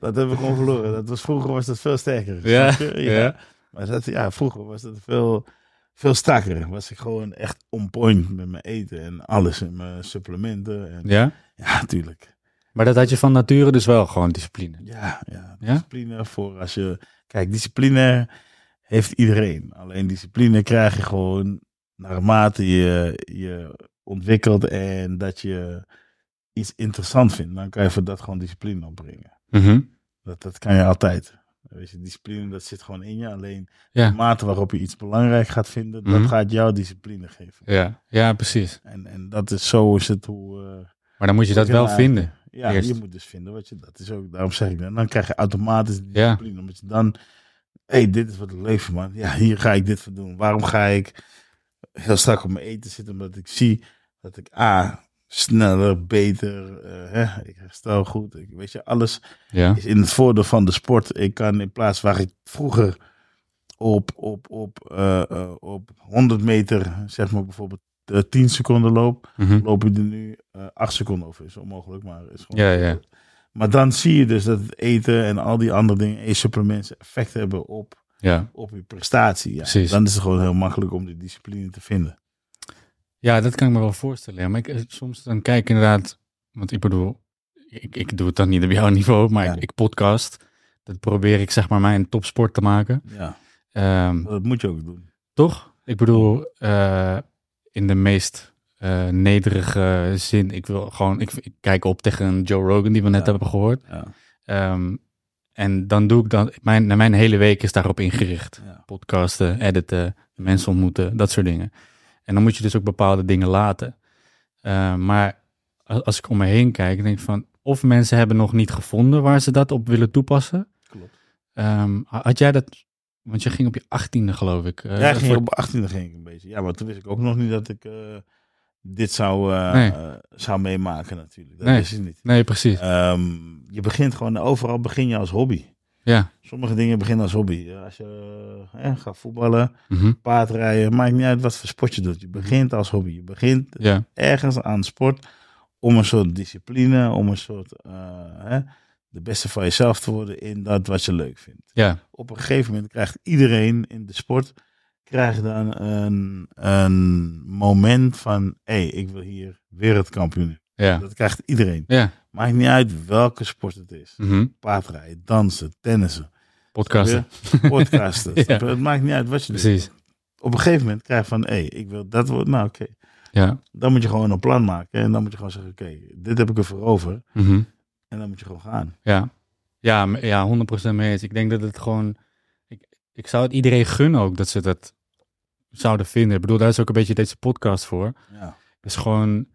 Dat heb ik gewoon verloren. Dat was, vroeger was dat veel sterker. Ja, ja. Maar dat, ja, vroeger was dat veel, veel strakker. Was ik gewoon echt on point met mijn eten en alles. En mijn supplementen. En, Ja? ja, natuurlijk. Maar dat had je van nature dus wel gewoon discipline. Ja, ja, Ja? discipline voor als je... Kijk, discipline heeft iedereen. Alleen discipline krijg je gewoon naarmate je je ontwikkelt en dat je iets interessant vindt. Dan kan je voor dat gewoon discipline opbrengen. Mhm. Dat, dat kan je altijd. Weet je, discipline, dat zit gewoon in je. Alleen Ja. de mate waarop je iets belangrijk gaat vinden, Mhm. dat gaat jou discipline geven. Ja, ja, precies. En, en dat is zo is het hoe... eh, Maar dan moet je dat wel vinden. Ja, Eerst. je moet dus vinden wat je, dat is ook, daarom zeg ik dat. Dan krijg je automatisch die Ja. discipline, omdat je dan, hé, hey, dit is wat ik leef man. Ja, hier ga ik dit voor doen. Waarom ga ik heel strak op mijn eten zitten? Omdat ik zie dat ik A, sneller, beter, eh, hè, ik herstel goed. Ik, weet je, alles Ja, is in het voordeel van de sport. Ik kan in plaats waar ik vroeger op, op, op, eh, eh, op 100 meter, zeg maar bijvoorbeeld eh, 10 seconden loop, Mhm. loop je er nu eh 8 seconden over. Is onmogelijk, maar is gewoon. Ja, ja. Maar dan zie je dus dat het eten en al die andere dingen, e-supplementen, effect hebben op, ja. op je prestatie. Ja. Precies. Dan is het gewoon heel makkelijk om die discipline te vinden. ja, dat kan ik me wel voorstellen. Ja. Maar ik, eh, soms dan kijk ik inderdaad, want ik bedoel, ik, ik doe het dan niet op jouw niveau, maar Ja. ik, ik podcast. Dat probeer ik zeg maar mijn topsport te maken. Ja, Ehm, dat moet je ook doen. toch? Ik bedoel, in de meest eh, nederige zin. Ik wil gewoon, ik, ik kijk op tegen Joe Rogan die we net Ja. hebben gehoord. Ja, Ehm, en dan doe ik dan, mijn, mijn hele week is daarop ingericht. ja. Podcasten, editen, mensen ontmoeten, dat soort dingen. En dan moet je dus ook bepaalde dingen laten. Eh, maar als, als ik om me heen kijk, denk ik van, of mensen hebben nog niet gevonden waar ze dat op willen toepassen. Klopt. Ehm, had jij dat, want je ging op je achttiende geloof ik. eh, ja, ik ging voor- op 18e ging ik een beetje. Ja, maar toen wist ik ook nog niet dat ik eh, dit zou, Nee. eh, zou meemaken natuurlijk. Dat Nee. wist ik niet. Nee, precies. Ehm, je begint gewoon, overal begin je als hobby. Ja. Sommige dingen beginnen als hobby. Als je eh, gaat voetballen, Mhm. paardrijden, maakt niet uit wat voor sport je doet. Je begint als hobby. Je begint Ja. ergens aan sport om een soort discipline, om een soort eh, de beste van jezelf te worden in dat wat je leuk vindt. Ja. Op een gegeven moment krijgt iedereen in de sport krijgt dan een, een moment van, hé, hey, ik wil hier wereldkampioen. Ja. Dat krijgt iedereen. Ja. Maakt niet uit welke sport het is. Mhm. Paardrijden, dansen, tennissen, Podcasten. podcasten. Ja. Het maakt niet uit wat je doet. Precies. Op een gegeven moment krijg je van, hé, hey, ik wil dat worden. Nou, oké. Ja. Dan moet je gewoon een plan maken. En dan moet je gewoon zeggen, oké, dit heb ik ervoor over. Mhm. En dan moet je gewoon gaan. Ja. Ja, ja, 100% mee eens. Ik denk dat het gewoon. Ik, ik zou het iedereen gunnen ook dat ze dat zouden vinden. Ik bedoel, daar is ook een beetje deze podcast voor. Ja. is gewoon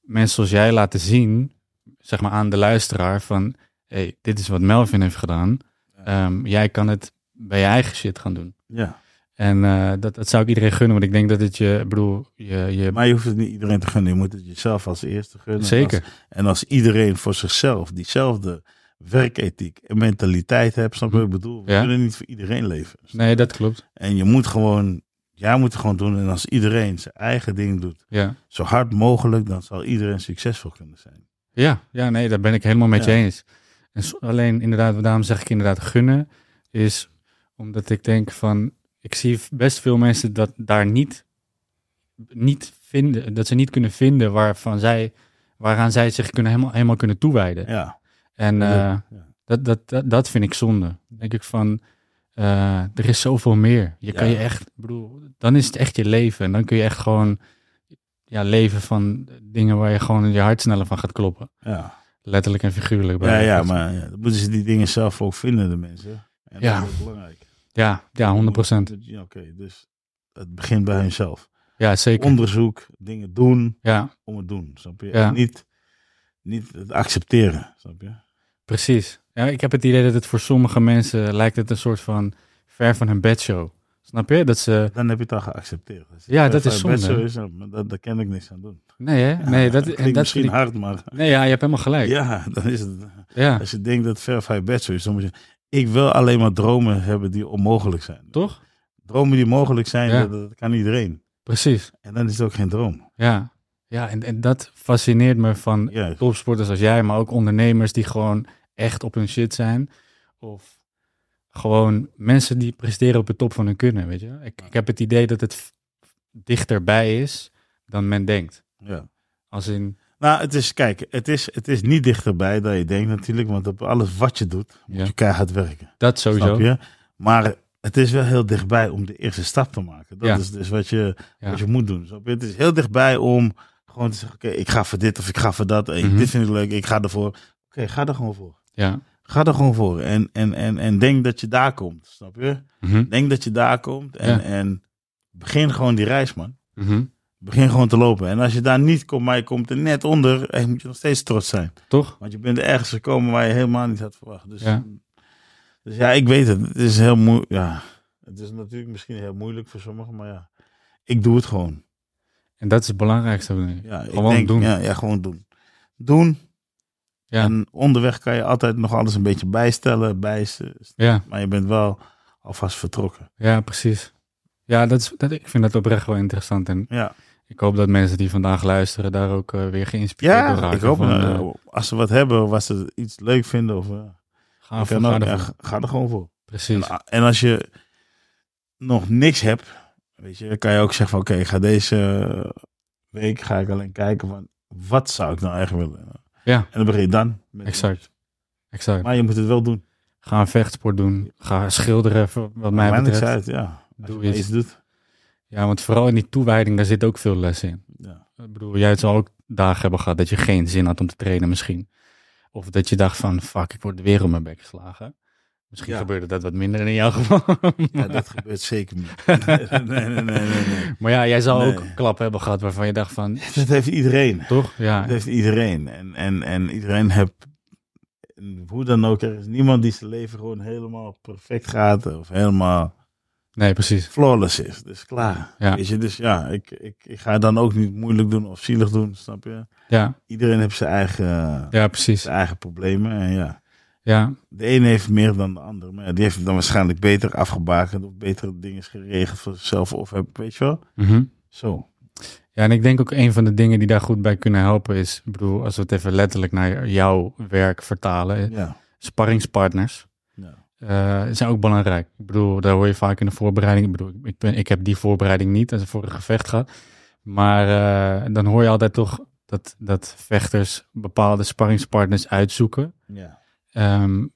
mensen zoals jij laten zien, zeg maar aan de luisteraar van, hey, dit is wat Melvin heeft gedaan. Ehm, jij kan het bij je eigen shit gaan doen. ja. En eh, dat, dat zou ik iedereen gunnen, want ik denk dat het je, ik bedoel, je, je Maar je hoeft het niet iedereen te gunnen. Je moet het jezelf als eerste gunnen. zeker, Als- en als iedereen voor zichzelf diezelfde werkethiek en mentaliteit hebt, snap je wat ik bedoel? We Ja. kunnen niet voor iedereen leven. nee, dat klopt. En je moet gewoon, jij moet het gewoon doen. En als iedereen zijn eigen ding doet, Ja. zo hard mogelijk, dan zal iedereen succesvol kunnen zijn. Ja, ja, nee, daar ben ik helemaal met Ja. je eens. En alleen inderdaad, daarom zeg ik inderdaad gunnen, is omdat ik denk van, ik zie best veel mensen dat daar niet, niet vinden, dat ze niet kunnen vinden waarvan zij, waaraan zij zich kunnen helemaal, helemaal kunnen toewijden. Ja. En eh, Ja. dat, dat, dat, dat vind ik zonde. Dan denk ik van, eh, er is zoveel meer. Je kan je echt, bedoel, dan is het echt je leven. En dan kun je echt gewoon ja, leven van dingen waar je gewoon je hart sneller van gaat kloppen. Ja. Letterlijk en figuurlijk. bij Ja, ja, maar ja, dan moeten ze die dingen zelf ook vinden, de mensen. En Ja. dat is belangrijk. Ja, ja, 100%. Ja, Oké, dus het begint bij hunzelf. Ja, zeker. Onderzoek, dingen doen Ja, om het doen, snap je? Ja. En niet, niet het accepteren, snap je? precies. Ja, ik heb het idee dat het voor sommige mensen lijkt het een soort van ver van hun bedshow. Snap je? Dat ze... Dan heb je het al geaccepteerd. Ja, dat is zonde, bed zo hè? is, dat, daar kan ik niks aan doen. Nee, hè? Ja, nee, dat, en dat misschien ik- hard, maar Nee, ja, je hebt helemaal gelijk. Ja. ja, dan is het... Als je denkt dat ver van je bed zo is, dan moet je... Ik wil alleen maar dromen hebben die onmogelijk zijn. Toch? Dromen die mogelijk zijn, Ja. dat, dat kan iedereen. Precies. En dan is het ook geen droom. Ja. Ja, en, en dat fascineert me van Juist. topsporters als jij, maar ook ondernemers die gewoon echt op hun shit zijn. Of gewoon mensen die presteren op de top van hun kunnen, weet je. Ik, ik heb het idee dat het dichterbij is dan men denkt. Ja. Als in, Nou, het is, kijk, het is, het is niet dichterbij dan je denkt natuurlijk, want op alles wat je doet, moet Ja. je keihard werken. dat sowieso. Snap je? Maar het is wel heel dichtbij om de eerste stap te maken. Dat Ja. is dus wat je, Ja. wat je moet doen. Snap je? Het is heel dichtbij om gewoon te zeggen, oké, ik ga voor dit of ik ga voor dat. Mhm. Dit vind ik leuk, ik ga ervoor. Oké, ga er gewoon voor. Ja. Ga er gewoon voor. En, en, en, en denk dat je daar komt. Snap je? Mhm. Denk dat je daar komt. En, en begin gewoon die reis, man. Mhm. Begin gewoon te lopen. En als je daar niet komt, maar je komt er net onder, hey, moet je nog steeds trots zijn. Toch? Want je bent ergens gekomen waar je helemaal niet had verwacht. Dus Ja. dus ja ik weet het. Het is heel moeilijk. Ja, het is natuurlijk misschien heel moeilijk voor sommigen, maar ja, ik doe het gewoon. En dat is het belangrijkste. Ja, Gewoon denk, doen. Ja, ja, gewoon doen. Doen. Ja. En onderweg kan je altijd nog alles een beetje bijstellen, bijstellen. Ja. Maar je bent wel alvast vertrokken. Ja, precies. Ja, dat is, dat, ik vind dat oprecht wel interessant. En Ja, ik hoop dat mensen die vandaag luisteren daar ook eh, weer geïnspireerd door ja raken. ik hoop van, eh, eh, als ze wat hebben, wat ze iets leuk vinden, of, uh, ga, voor, ook- ja, er gewoon voor. Precies. En, en als je nog niks hebt, weet je, kan je ook zeggen van oké, ga deze week ga ik alleen kijken van wat zou ik nou eigenlijk willen. Ja. En dan begin je dan. Exact. Exact. Maar je moet het wel doen. Ga een vechtsport doen. Ga schilderen, wat mij betreft. uit, ja. Als Doe je iets doet. Ja, want vooral in die toewijding, daar zit ook veel les in. Ja. Ik bedoel, jij zal ook dagen hebben gehad dat je geen zin had om te trainen misschien. Of dat je dacht van, fuck, ik word weer op mijn bek geslagen. Misschien Ja. gebeurde dat wat minder in jouw geval. ja, dat gebeurt zeker niet. Nee, nee, nee, nee, nee. Maar ja, jij Nee. ook klappen hebben gehad waarvan je dacht van, Dat heeft iedereen. toch? Ja, Dat heeft iedereen. En, en, en iedereen heeft, hoe dan ook, er is niemand die zijn leven gewoon helemaal perfect gaat. Of helemaal nee, precies. flawless is. Dus klaar. Ja. Weet je, dus ja, ik, ik, ik ga dan ook niet moeilijk doen of zielig doen, snap je? Ja, Iedereen heeft zijn eigen, ja precies. zijn eigen problemen. En ja, Ja, de ene heeft meer dan de ander. Maar ja, die heeft het dan waarschijnlijk beter afgebakend of betere dingen geregeld voor zichzelf. Of heb- weet je wel? mhm. Zo. Ja, en ik denk ook een van de dingen die daar goed bij kunnen helpen is, ik bedoel, als we het even letterlijk naar jouw werk vertalen, Ja. sparringspartners eh, zijn ook belangrijk. Ik bedoel, daar hoor je vaak in de voorbereiding. Ik bedoel, ik, ben, ik heb die voorbereiding niet als ik voor een gevecht ga. Maar eh, dan hoor je altijd toch dat, dat vechters bepaalde sparringspartners uitzoeken. ja. Ehm,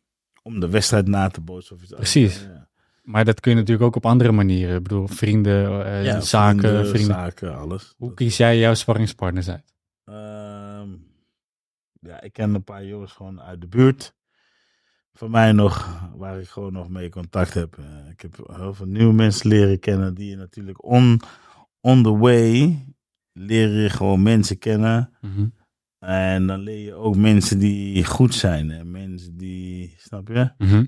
Om de wedstrijd na te bootsen of iets Precies. Ja. maar dat kun je natuurlijk ook op andere manieren. Ik bedoel, vrienden, eh, Ja, zaken, vrienden, vrienden. zaken, alles. Hoe kies jij jouw sparringspartners uit? Ehm, ja, ik ken een paar jongens gewoon uit de buurt. Van mij nog, waar ik gewoon nog mee contact heb. Eh, ik heb heel veel nieuwe mensen leren kennen die je natuurlijk on, on the way leer je gewoon mensen kennen. Mhm. En dan leer je ook mensen die goed zijn. En mensen die, snap je? Mhm.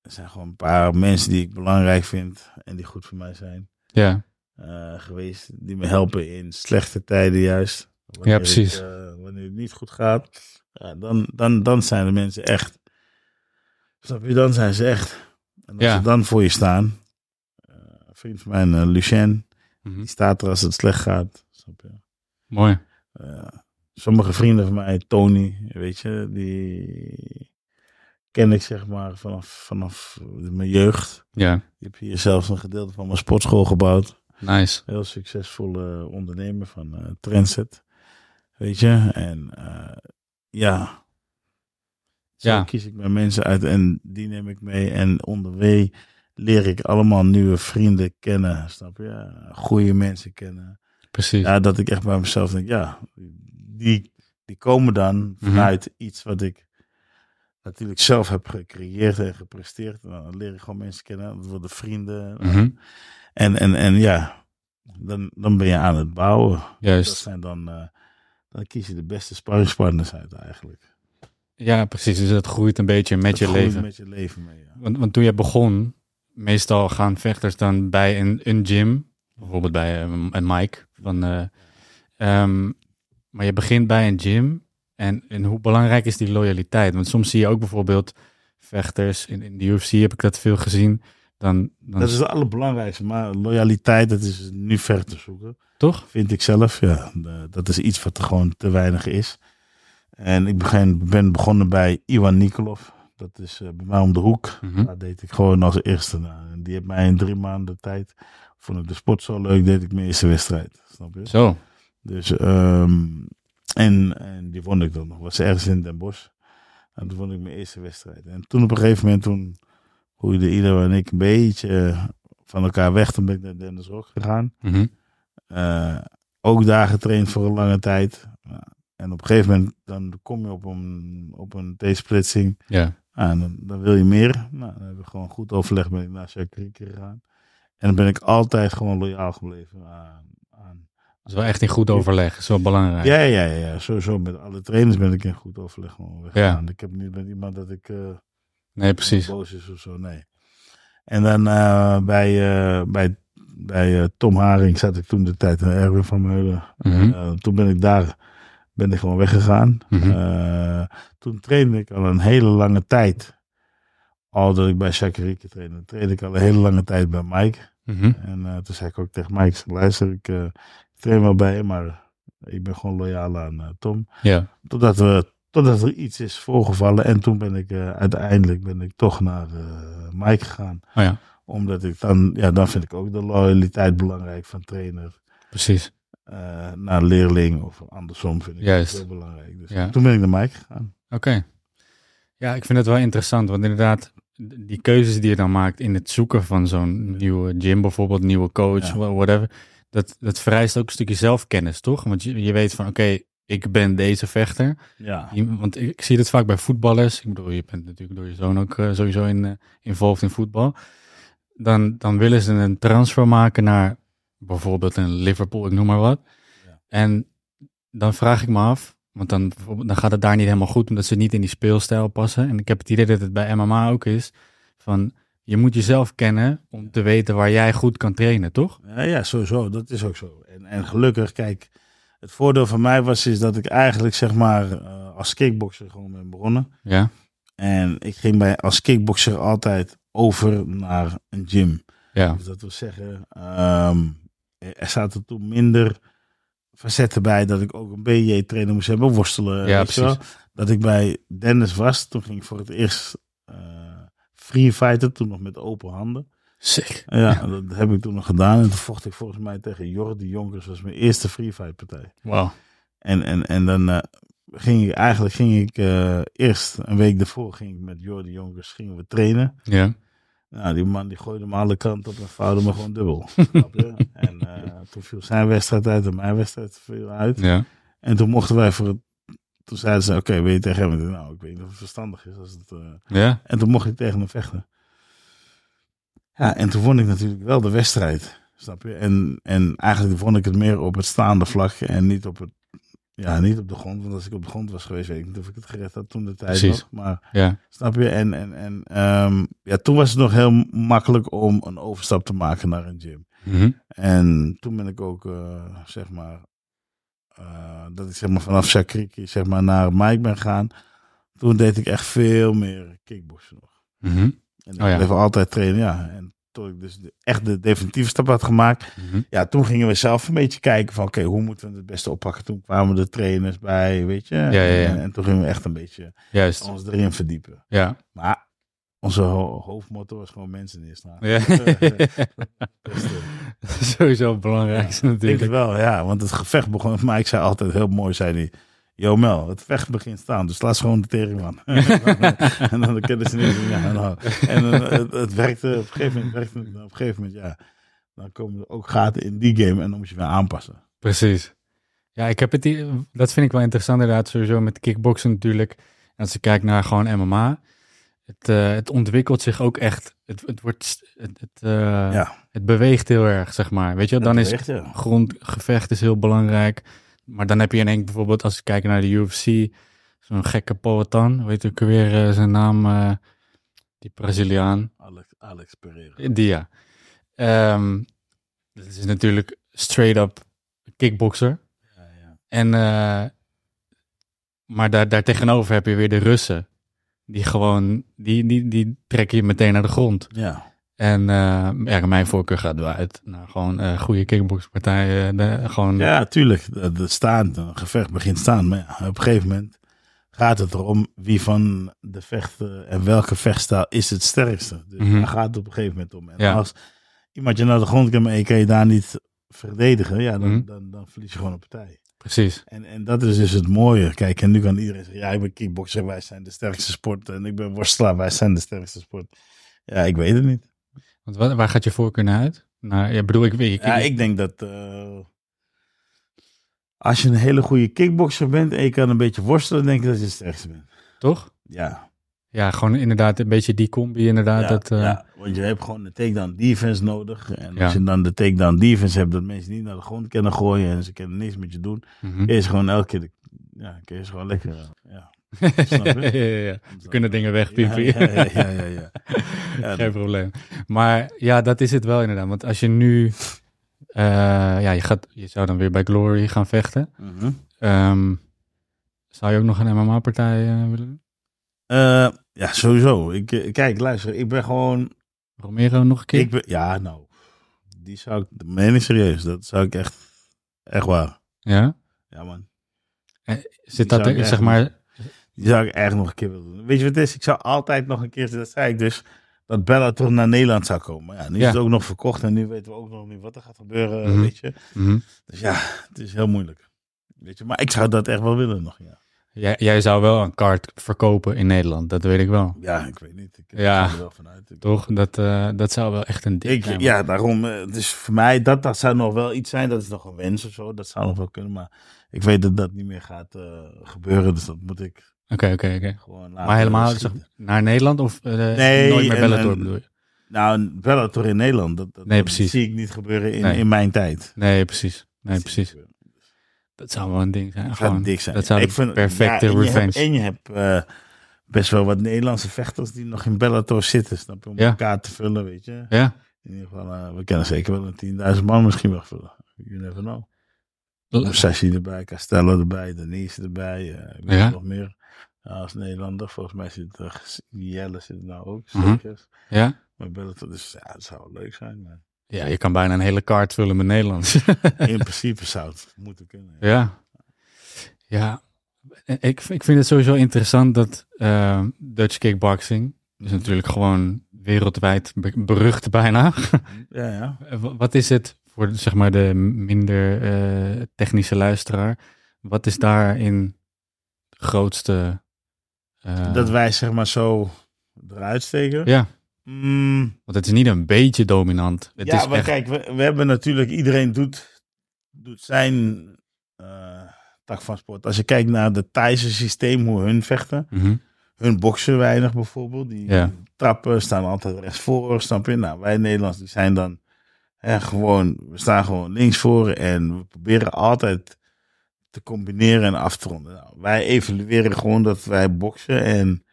Er zijn gewoon een paar mensen die ik belangrijk vind en die goed voor mij zijn Ja, eh, geweest. Die me helpen in slechte tijden juist. Wanneer Ja, precies. Eh, wanneer het niet goed gaat, ja, dan, dan, dan zijn de mensen echt. Snap je? Dan zijn ze echt. En als Ja. ze dan voor je staan. eh, een vriend van mij, eh, Lucien, Mhm. die staat er als het slecht gaat. Snap je? mooi. Eh, sommige vrienden van mij, Tony, weet je, die ken ik zeg maar vanaf, vanaf mijn jeugd. Ja, Ik heb hier zelfs een gedeelte van mijn sportschool gebouwd. nice. Heel succesvolle ondernemer van Trendset. Weet je, en ja. Zo Ja. kies ik mijn mensen uit en die neem ik mee. En onderweg leer ik allemaal nieuwe vrienden kennen. Snap je? Goede mensen kennen. Precies. Ja, dat ik echt bij mezelf denk, ja, die, die komen dan Mhm. vanuit iets wat ik natuurlijk zelf heb gecreëerd en gepresteerd. En dan leer ik gewoon mensen kennen, dat worden vrienden. Mhm. En, en, en ja, dan, dan ben je aan het bouwen. Dat Juist. zijn dan, eh, dan kies je de beste sparringspartners uit eigenlijk. Ja, precies. Dus dat groeit een beetje met Dat je groeit leven. Met je leven mee, ja. Want, want toen je begon, meestal gaan vechters dan bij een, een gym, bijvoorbeeld bij een, een Mike. Van, eh, ehm, maar je begint bij een gym. En, en hoe belangrijk is die loyaliteit? Want soms zie je ook bijvoorbeeld vechters, in, in de UFC heb ik dat veel gezien. Dan, dan Dat is het allerbelangrijkste. Maar loyaliteit, dat is nu ver te zoeken. toch? Vind ik zelf, ja. Dat is iets wat er gewoon te weinig is. En ik begin, ben begonnen bij Iwan Nikolov. Dat is eh, bij mij om de hoek. Mhm. Daar deed ik gewoon als eerste. En die heeft mij in drie maanden tijd. Vond ik de sport zo leuk, deed ik mijn eerste wedstrijd. Snap je? Zo. Dus, ehm, en, en die vond ik dan nog. Was ergens in Den Bosch. En toen vond ik mijn eerste wedstrijd. En toen op een gegeven moment, toen groeide ieder en ik een beetje van elkaar weg. Toen ben ik naar Dennis Rock gegaan. Mhm. Eh, ook daar getraind voor een lange tijd. Ja, en op een gegeven moment dan kom je op een, op een T-splitsing. Ja. Ah, en dan, dan wil je meer. Nou, dan hebben we gewoon goed overleg ik naar Shakriki gegaan. En dan ben ik altijd gewoon loyaal gebleven aan... aan Dat is wel echt in goed overleg. Dat is wel belangrijk. ja, ja, ja, ja. Sowieso met alle trainers ben ik in goed overleg gewoon weggegaan. Ik heb niet met iemand dat ik... eh, Nee, precies. boos is of zo, nee. En dan eh, bij, eh, bij, bij eh, Tom Haring zat ik toen de tijd in Erwin van Meulen. Mhm. Toen ben ik daar ben ik gewoon weggegaan. Mhm. Eh, toen trainde ik al een hele lange tijd. Al dat ik bij Shakarike trainde, trainde ik al een hele lange tijd bij Mike. Mhm. En eh, toen zei ik ook tegen Mike, luister, ik ik train wel bij je, maar ik ben gewoon loyaal aan Tom. Ja. Totdat, we, totdat er iets is voorgevallen. En toen ben ik uiteindelijk ben ik toch naar Mike gegaan. Oh ja, Omdat ik dan, ja, dan vind ik ook de loyaliteit belangrijk van trainer precies. Eh, naar leerling. Of andersom vind ik Juist. heel belangrijk. Dus Ja. toen ben ik naar Mike gegaan. Oké. Ja, ik vind het wel interessant, want inderdaad, die keuzes die je dan maakt in het zoeken van zo'n nieuwe gym, bijvoorbeeld nieuwe coach, Ja. whatever, dat, dat vereist ook een stukje zelfkennis, toch? Want je, je weet van, oké, ik ben deze vechter. Ja. Want ik, ik zie het vaak bij voetballers. Ik bedoel, je bent natuurlijk door je zoon ook eh, sowieso in, eh, involved in voetbal. Dan, dan willen ze een transfer maken naar bijvoorbeeld een Liverpool, ik noem maar wat. Ja. En dan vraag ik me af, want dan, dan gaat het daar niet helemaal goed, omdat ze niet in die speelstijl passen. En ik heb het idee dat het bij MMA ook is, van je moet jezelf kennen om te weten waar jij goed kan trainen, toch? Ja, ja, sowieso. Dat is ook zo. En, en gelukkig, kijk, het voordeel van mij was is dat ik eigenlijk zeg maar eh, als kickboxer gewoon ben begonnen. Ja, En ik ging bij, als kickboxer altijd over naar een gym. ja, Dus dat wil zeggen, ehm, er zaten toen minder facetten bij dat ik ook een BJ-trainer moest hebben, worstelen. Ja, wel. precies. Dat ik bij Dennis was, toen ging ik voor het eerst eh free fighten, toen nog met open handen. sick. Ja, dat heb ik toen nog gedaan. En toen vocht ik volgens mij tegen Jordi Jonkers, was mijn eerste free fight partij. Wauw. En, en, en dan eh, ging ik, eigenlijk ging ik eh, eerst, een week daarvoor, ging ik met Jordi Jonkers, gingen we trainen. Ja, Nou, die man die gooide me alle kanten op en vouwde me gewoon dubbel. Snap je? En eh, toen viel zijn wedstrijd uit en mijn wedstrijd viel uit. ja, En toen mochten wij voor het toen zeiden ze, oké, weet je tegen hem? Nou, ik weet niet of het verstandig is. Als het, eh, Ja? En toen mocht ik tegen hem vechten. Ja, en toen vond ik natuurlijk wel de wedstrijd. Snap je? En, en eigenlijk vond ik het meer op het staande vlak en niet op het. Ja, niet op de grond. Want als ik op de grond was geweest, weet ik niet of ik het gered had toen de tijd Precies. nog. Maar Ja. snap je? En, en, en ehm, ja, toen was het nog heel makkelijk om een overstap te maken naar een gym. Mhm. En toen ben ik ook, eh, zeg maar, eh, dat ik zeg maar vanaf Shakriki zeg maar naar Mike ben gaan. Toen deed ik echt veel meer kickboksen nog. Mhm. En ik Oh ja. bleef altijd trainen, ja. En toen ik dus de- echt de definitieve stap had gemaakt, Mhm. ja, toen gingen we zelf een beetje kijken van, oké, hoe moeten we het beste oppakken? Toen kwamen de trainers bij, weet je. ja, ja. En, en toen gingen we echt een beetje Juist. ons erin verdiepen. Ja. Maar onze ho- hoofdmotto was gewoon mensen neerslaan. ja. De- Sowieso het belangrijkste Ik denk het natuurlijk. wel, ja. Want het gevecht begon, maar ik zei altijd heel mooi, zei hij, Yo Mel, het vecht begint staan, dus laat ze gewoon de tering man. en dan kunnen ze niet ja, nou. En eh, het, het werkte op een gegeven moment, werkte op een gegeven moment, ja. Dan komen er ook gaten in die game en dan moet je weer aanpassen. Precies. Ja, ik heb het hier, dat vind ik wel interessant inderdaad, sowieso met kickboksen natuurlijk. En als je kijkt naar gewoon MMA, het, eh, het ontwikkelt zich ook echt, het, het wordt, het, het, eh, Ja. het beweegt heel erg, zeg maar. Weet je, dan is ja. grondgevecht is heel belangrijk. Maar dan heb je in één bijvoorbeeld, als je kijkt naar de UFC, zo'n gekke Poatan, weet ik weer eh, zijn naam, eh, die Braziliaan. Alex, Alex Pereira. Die ja. Ehm, dat is natuurlijk straight up kickboxer. Ja, ja. En, eh, maar daar, daar tegenover heb je weer de Russen. Die gewoon, die, die, die trekken je meteen naar de grond. ja. En eh, ja, mijn voorkeur gaat wel uit naar gewoon eh goede kickboxpartijen. De, gewoon, Ja, tuurlijk. De, de staan, een gevecht begint staan. Maar ja, op een gegeven moment gaat het erom wie van de vechten en welke vechtstijl is het sterkste. Dus Mhm. daar gaat het op een gegeven moment om. En Ja. als iemand je naar de grond kan, maar je kan je daar niet verdedigen, ja, dan, Mhm. dan, dan verlies je gewoon een partij. Precies. En, en dat is dus het mooie. Kijk, en nu kan iedereen zeggen, ja, ik ben kickboxer, wij zijn de sterkste sport. En ik ben worstelaar, wij zijn de sterkste sport. Ja, ik weet het niet. Want waar gaat je voorkeur naar uit? Nou, ja, bedoel, ik weet ik, Ja, ik denk dat eh, als je een hele goede kickboxer bent en je kan een beetje worstelen, denk ik dat je het sterkste bent. Toch? Ja, Ja, gewoon inderdaad een beetje die combi inderdaad. ja, dat, eh, ja, want je hebt gewoon de takedown defense nodig. En Ja. als je dan de takedown defense hebt, dat mensen niet naar de grond kunnen gooien en ze kunnen niks met je doen, mhm. ze gewoon elke keer, de, ja, ze gewoon lekker, eh, ja. Snap je? ja, ja, ja. We kunnen dingen wegpiepen. Ja, ja, ja, ja, Geen probleem. Maar ja, dat is het wel inderdaad. Want als je nu, eh, ja, je, gaat, je zou dan weer bij Glory gaan vechten. Mhm. Ehm, zou je ook nog een MMA-partij eh, willen doen? Eh, ja, sowieso. Ik, kijk, luister, ik ben gewoon Romero nog een keer? Ik ben, ja, nou, die zou ik, dat meen ik serieus, dat zou ik echt, echt waar. Ja? Ja, man. Zit dat, er, zeg maar, Die zou ik echt nog een keer willen doen. Weet je wat het is? Ik zou altijd nog een keer, dat zei ik dus, dat Bellator naar Nederland zou komen. Ja, nu Ja. is het ook nog verkocht en nu weten we ook nog niet wat er gaat gebeuren, Mhm. weet je. mhm. Dus ja, het is heel moeilijk. Weet je, maar ik zou dat echt wel willen nog, ja. jij, jij zou wel een kaart verkopen in Nederland, dat weet ik wel. Ja, ik weet niet. Ik Ja. er wel vanuit. Ik- Toch? Dat, eh, dat zou wel echt een ding zijn. ja, daarom. Dus voor mij, dat, dat zou nog wel iets zijn. Dat is nog een wens of zo. Dat zou nog wel kunnen. Maar ik weet dat dat niet meer gaat eh, gebeuren. Dus dat moet ik Oké, oké, oké. Maar helemaal zeg, naar Nederland of eh, Nee, nooit meer Bellator en- bedoel je? Nou, Bellator in Nederland. Dat, dat, Nee, dat zie ik niet gebeuren in, Nee. in mijn tijd. Nee, precies. Nee, Dat precies. Dat zou wel een ding zijn. Dat zou Gewoon, dik zijn. Dat zou Ik vind- perfecte ja, en je revenge. hebt- En je hebt eh, best wel wat Nederlandse vechters die nog in Bellator zitten. Snap je? Om Ja. elkaar te vullen, weet je. Ja? In ieder geval, eh, we kunnen zeker wel een 10.000 man misschien wel vullen. You never know. Sashi erbij, Castello erbij, Denise erbij. ik weet Ja. nog meer als Nederlander. Volgens mij zit er Jelle zit er nou ook. Mhm. zeker. Ja? Maar Bellator, dus ja, dat zou leuk zijn. Maar Ja, je kan bijna een hele kaart vullen met Nederlands. in principe zou het moeten kunnen. ja. Ja. Ik, ik vind het sowieso interessant dat eh, Dutch kickboxing is natuurlijk gewoon wereldwijd be- berucht bijna. Ja, ja. Eh, wa- Wat is het voor zeg maar de minder eh, technische luisteraar? Wat is daarin grootste? Eh, Dat wij zeg maar zo eruit steken. Ja, Mm, want het is niet een beetje dominant. Het ja, is maar echt, kijk, we, we hebben natuurlijk, iedereen doet, doet zijn, eh, tak van sport. Als je kijkt naar het Thaise systeem, hoe hun vechten. Mhm. Hun boksen weinig bijvoorbeeld. Die Ja. trappen staan altijd rechts voor, snap je? Nou, wij Nederlanders die zijn dan hè, gewoon, we staan gewoon links voor en we proberen altijd te combineren en af te ronden. Nou, wij evalueren gewoon dat wij boksen en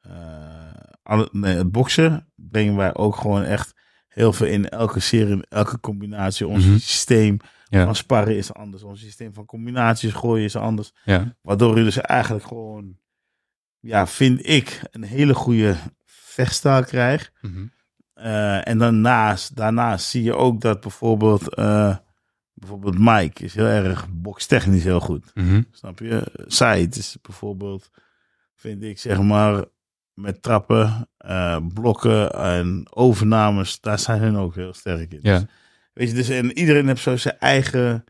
eh, alle, nee, het boksen brengen wij ook gewoon echt heel veel in elke serie, in elke combinatie. Ons Mhm. systeem Ja. van sparren is anders, ons systeem van combinaties gooien is anders. Ja. Waardoor je dus eigenlijk gewoon, ja, vind ik, een hele goede vechtstijl krijgt. Mhm. Eh, en daarnaast, daarnaast zie je ook dat bijvoorbeeld, eh, bijvoorbeeld Mike is heel erg bokstechnisch heel goed. Mhm. Snap je? Said is bijvoorbeeld, vind ik, zeg maar, met trappen, eh, blokken en overnames, daar zijn hun ook heel sterk in. Ja. Dus, weet je, dus en iedereen heeft zo zijn eigen,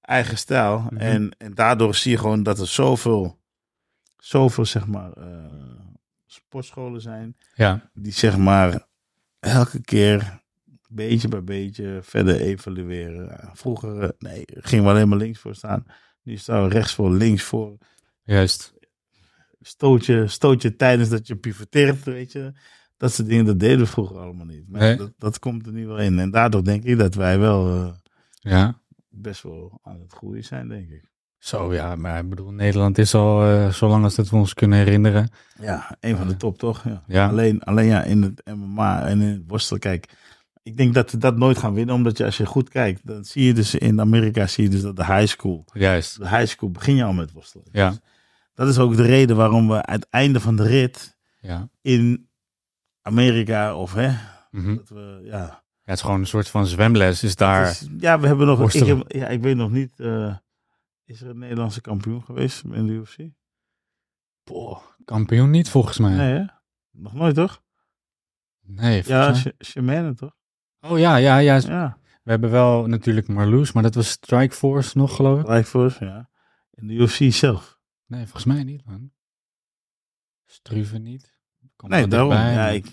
eigen stijl. Mhm. en, en daardoor zie je gewoon dat er zoveel, zoveel, zeg maar, eh, sportscholen zijn Ja. die zeg maar elke keer beetje bij beetje verder evalueren. Vroeger eh, nee, gingen we alleen maar links voor staan. Nu staan we rechts voor, links voor. Juist. Stoot je, stoot je tijdens dat je pivoteert, weet je. Dat soort dingen, dat deden we vroeger allemaal niet. Maar Nee. dat, dat komt er nu wel in. En daardoor denk ik dat wij wel eh, Ja. best wel aan het groeien zijn, denk ik. Zo ja, maar ik bedoel, Nederland is al eh, zo lang als dat we ons kunnen herinneren. Ja, een van de top toch? Ja. Ja. Alleen, alleen ja, in het MMA en in het worstelen, kijk. Ik denk dat we dat nooit gaan winnen, omdat je als je goed kijkt, dan zie je dus in Amerika zie je dus dat de high school, Juist. de high school begin je al met worstelen. Ja. Dus dat is ook de reden waarom we aan het einde van de rit Ja. in Amerika of hè, Mhm. dat we ja, Ja, het is gewoon een soort van zwemles is daar. Dus, ja, we hebben nog. Ik, heb, ja, ik weet nog niet. eh, is er een Nederlandse kampioen geweest in de UFC? Boah, kampioen niet volgens mij. Nee, hè? Nog nooit toch? Nee, Ja, Shimane toch? Oh ja, ja, ja. Ja, We hebben wel natuurlijk Marloes, maar dat was Strikeforce nog, geloof ik. Rijkvoors, ja. In de UFC zelf. Nee, volgens mij niet, man. Struve niet. Komt Nee, daarom. dichtbij, Ja, ik,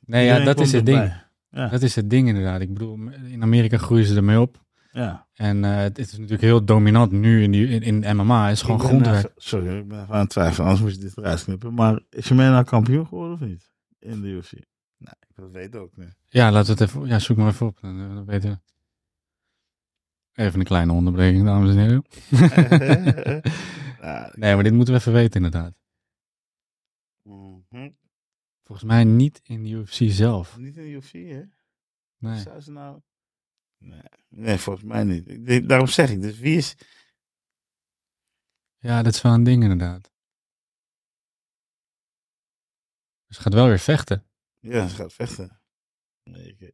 nee, ja, dat is het ding. erbij. Ja, Dat is het ding inderdaad. Ik bedoel, in Amerika groeien ze ermee op. ja. En eh, het is natuurlijk heel dominant nu in, die, in, in MMA. Het is gewoon ben grondwerk. sorry, ik ben aan het twijfelen. Anders moet je dit eruit knippen. Maar is Shimane nou kampioen geworden of niet? In de UFC? Nee, ik wil het weten ook. Ja, we het even... Ja, zoek maar even op. Dan, eh, dan weten we. Even een kleine onderbreking, dames en heren. Nee, maar dit moeten we even weten inderdaad. mhm. Volgens mij niet in de UFC zelf. Niet in de UFC, hè? Nee. Zou ze nou... Nee, nee, volgens mij niet. Ik daarom zeg ik, dus wie is... Ja, dat is wel een ding inderdaad. Dus ze gaat wel weer vechten. Ja, ze gaat vechten. Nee, ik...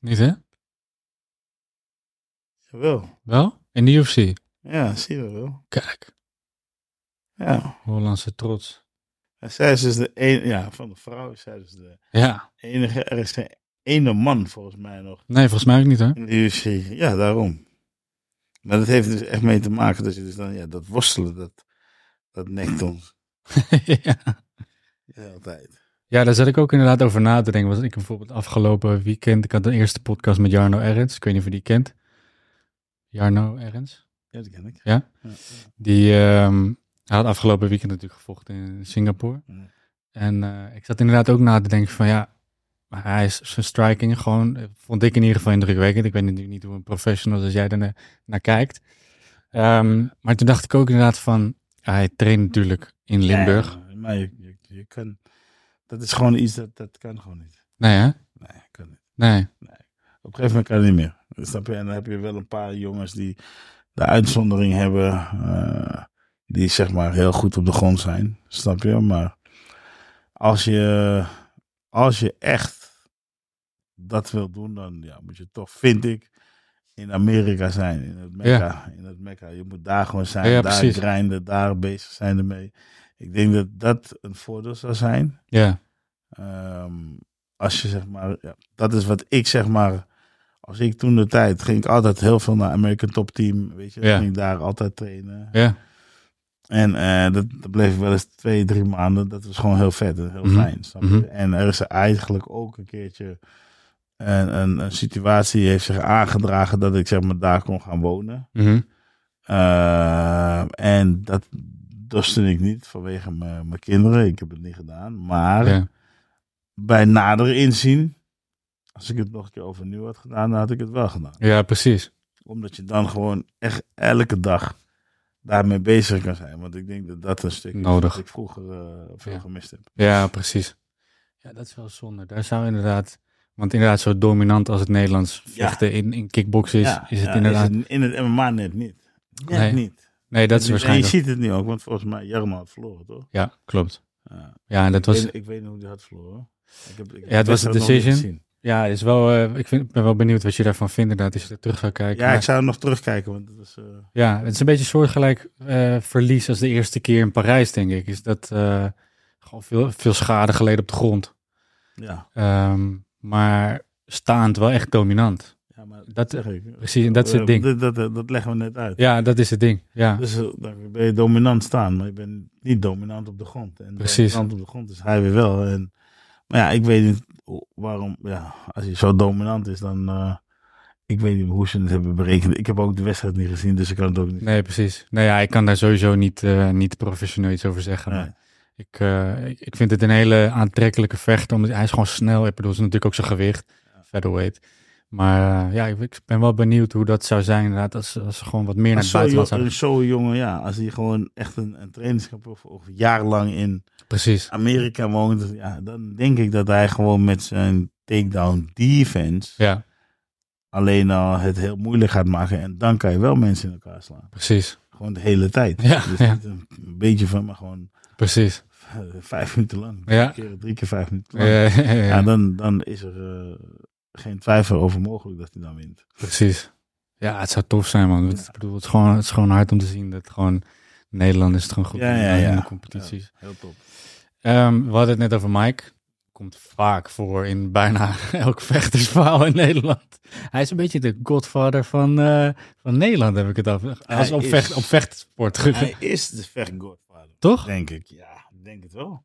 Niet hè? Jawel. Wel? In de UFC. Ja, zie je wel. Kijk, Ja. Hollandse trots. En zij is dus de enige... Ja, van de vrouw is zij dus de Ja. enige... Er is geen ene man, volgens mij, nog Nee, volgens mij ook niet hoor. in de UFC. Ja, daarom. Maar dat heeft dus echt mee te maken dat je dus dan... Ja, dat worstelen, dat, dat nekt ons. ja. De hele tijd. Ja, daar zat ik ook inderdaad over na te denken. Was ik bijvoorbeeld afgelopen weekend, ik had de eerste podcast met Jarno Erens. Ik weet niet of je die kent. Jarno Erens. Ja, dat ken ik. Ja? Ja. Die ehm, hij had afgelopen weekend natuurlijk gevochten in Singapore. Ja. En eh, ik zat inderdaad ook na te denken van ja, maar hij is zijn striking gewoon, eh, vond ik in ieder geval indrukwekkend. Ik weet natuurlijk niet hoe een professional als jij er na- naar kijkt. Ehm, maar toen dacht ik ook inderdaad van, hij traint natuurlijk in Limburg. Maar je, je, je kan... Dat is gewoon iets dat, dat kan gewoon niet. Nee hè? Nee, kan niet. Nee. Op een gegeven moment kan het niet meer. Snap je? En dan heb je wel een paar jongens die de uitzondering hebben. eh, die zeg maar heel goed op de grond zijn. Snap je? Maar als je, als je echt dat wil doen, dan ja, moet je toch, vind ik, in Amerika zijn. In het Mekka. In het Mekka. Je moet daar gewoon zijn. Ja, ja, daar grinden, daar bezig zijn ermee. Ik denk dat dat een voordeel zou zijn. Ja. Ehm, als je zeg maar, ja, dat is wat ik zeg maar, als ik toen de tijd ging ik altijd heel veel naar American Top Team, weet je, Ja. ging ik daar altijd trainen. Ja. En eh, dat, dat bleef ik wel eens twee, drie maanden. Dat was gewoon heel vet en heel Mhm. fijn. Snap je? Mhm. En er is eigenlijk ook een keertje een, een, een situatie heeft zich aangedragen dat ik zeg maar daar kon gaan wonen. Mhm. Eh, en dat dorste ik niet vanwege mijn mijn kinderen. Ik heb het niet gedaan. Maar Ja. bij nader inzien, als ik het nog een keer overnieuw had gedaan, dan had ik het wel gedaan. ja, precies. Omdat je dan gewoon echt elke dag daarmee bezig kan zijn. Want ik denk dat dat een stuk is Nodig. wat ik vroeger eh, veel Ja. gemist heb. Ja, precies. Ja, dat is wel zonde. Daar zou inderdaad... Want inderdaad, zo dominant als het Nederlands Ja. vechten in, in kickboxen is, Ja, is het ja, inderdaad... het in het MMA net niet. Net Nee. niet. Nee, dat is En waarschijnlijk... je ziet het nu ook, want volgens mij Jarmo had verloren, toch? Ja, klopt. Ja. Ja, en dat Ik, was... weet, ik weet niet hoe hij had verloren. Ik heb, ik Ja, het was een decision. gezien. Ja, is wel, eh, ik vind, ben wel benieuwd wat je daarvan vindt inderdaad, als je er terug zou kijken. Ja, Maar- ik zou nog terugkijken, want dat was... eh, ja, het is een beetje een soortgelijk eh, verlies als de eerste keer in Parijs, denk ik. Is dat gewoon veel, veel schade geleden op de grond. ja. Ehm, maar staand wel echt dominant. Ja, maar Dat- dat zeg ik. Precies, en dat is het Eh, ding. Dat, dat, dat, leggen we net uit. Ja, dat is het ding. Ja, Dus eh, dan ben je dominant staan, maar je bent niet dominant op de grond. En Precies. dominant op de grond is hij weer wel. En, maar ja, ik weet niet waarom, ja, als hij zo dominant is, dan... eh, ik weet niet hoe ze het hebben berekend. Ik heb ook de wedstrijd niet gezien, dus ik kan het ook niet nee, precies. Nou ja, ik kan daar sowieso niet, niet professioneel iets over zeggen. Nee. Maar ik, ik, vind het een hele aantrekkelijke vechter, omdat hij is gewoon snel. Ik bedoel, het is natuurlijk ook zijn gewicht, featherweight. Maar eh, ja, ik, ben wel benieuwd hoe dat zou zijn inderdaad, als, als ze gewoon wat meer naar het buitenland zouden. een zo jongen, ja, als hij gewoon echt een, een trainingskamp of, of jarenlang in Precies. Amerika woont, ja, dan denk ik dat hij gewoon met zijn takedown defense Ja, alleen al het heel moeilijk gaat maken. En dan kan je wel mensen in elkaar slaan. precies. Gewoon de hele tijd. Ja, dus ja. niet een beetje van, maar gewoon Precies. vijf minuten lang. Ja. Drie, keer, drie keer vijf minuten lang. ja, ja, ja. Ja, dan, dan is er eh, geen twijfel over mogelijk dat hij dan wint. precies. Ja, het zou tof zijn, man. Het, ik bedoel, het, is gewoon, het is gewoon hard om te zien dat gewoon Nederlanders het gewoon goed Ja, ja, in de competities. Heel top. Ehm, we hadden het net over Mike. Komt vaak voor in bijna elk vechtersverhaal in Nederland. Hij is een beetje de godfather van, eh, van Nederland, heb ik het over. Als Hij op, is- vecht, op vechtsport. Hij is de vechtgodvader. Toch? Denk ik. Ja, ik denk het wel.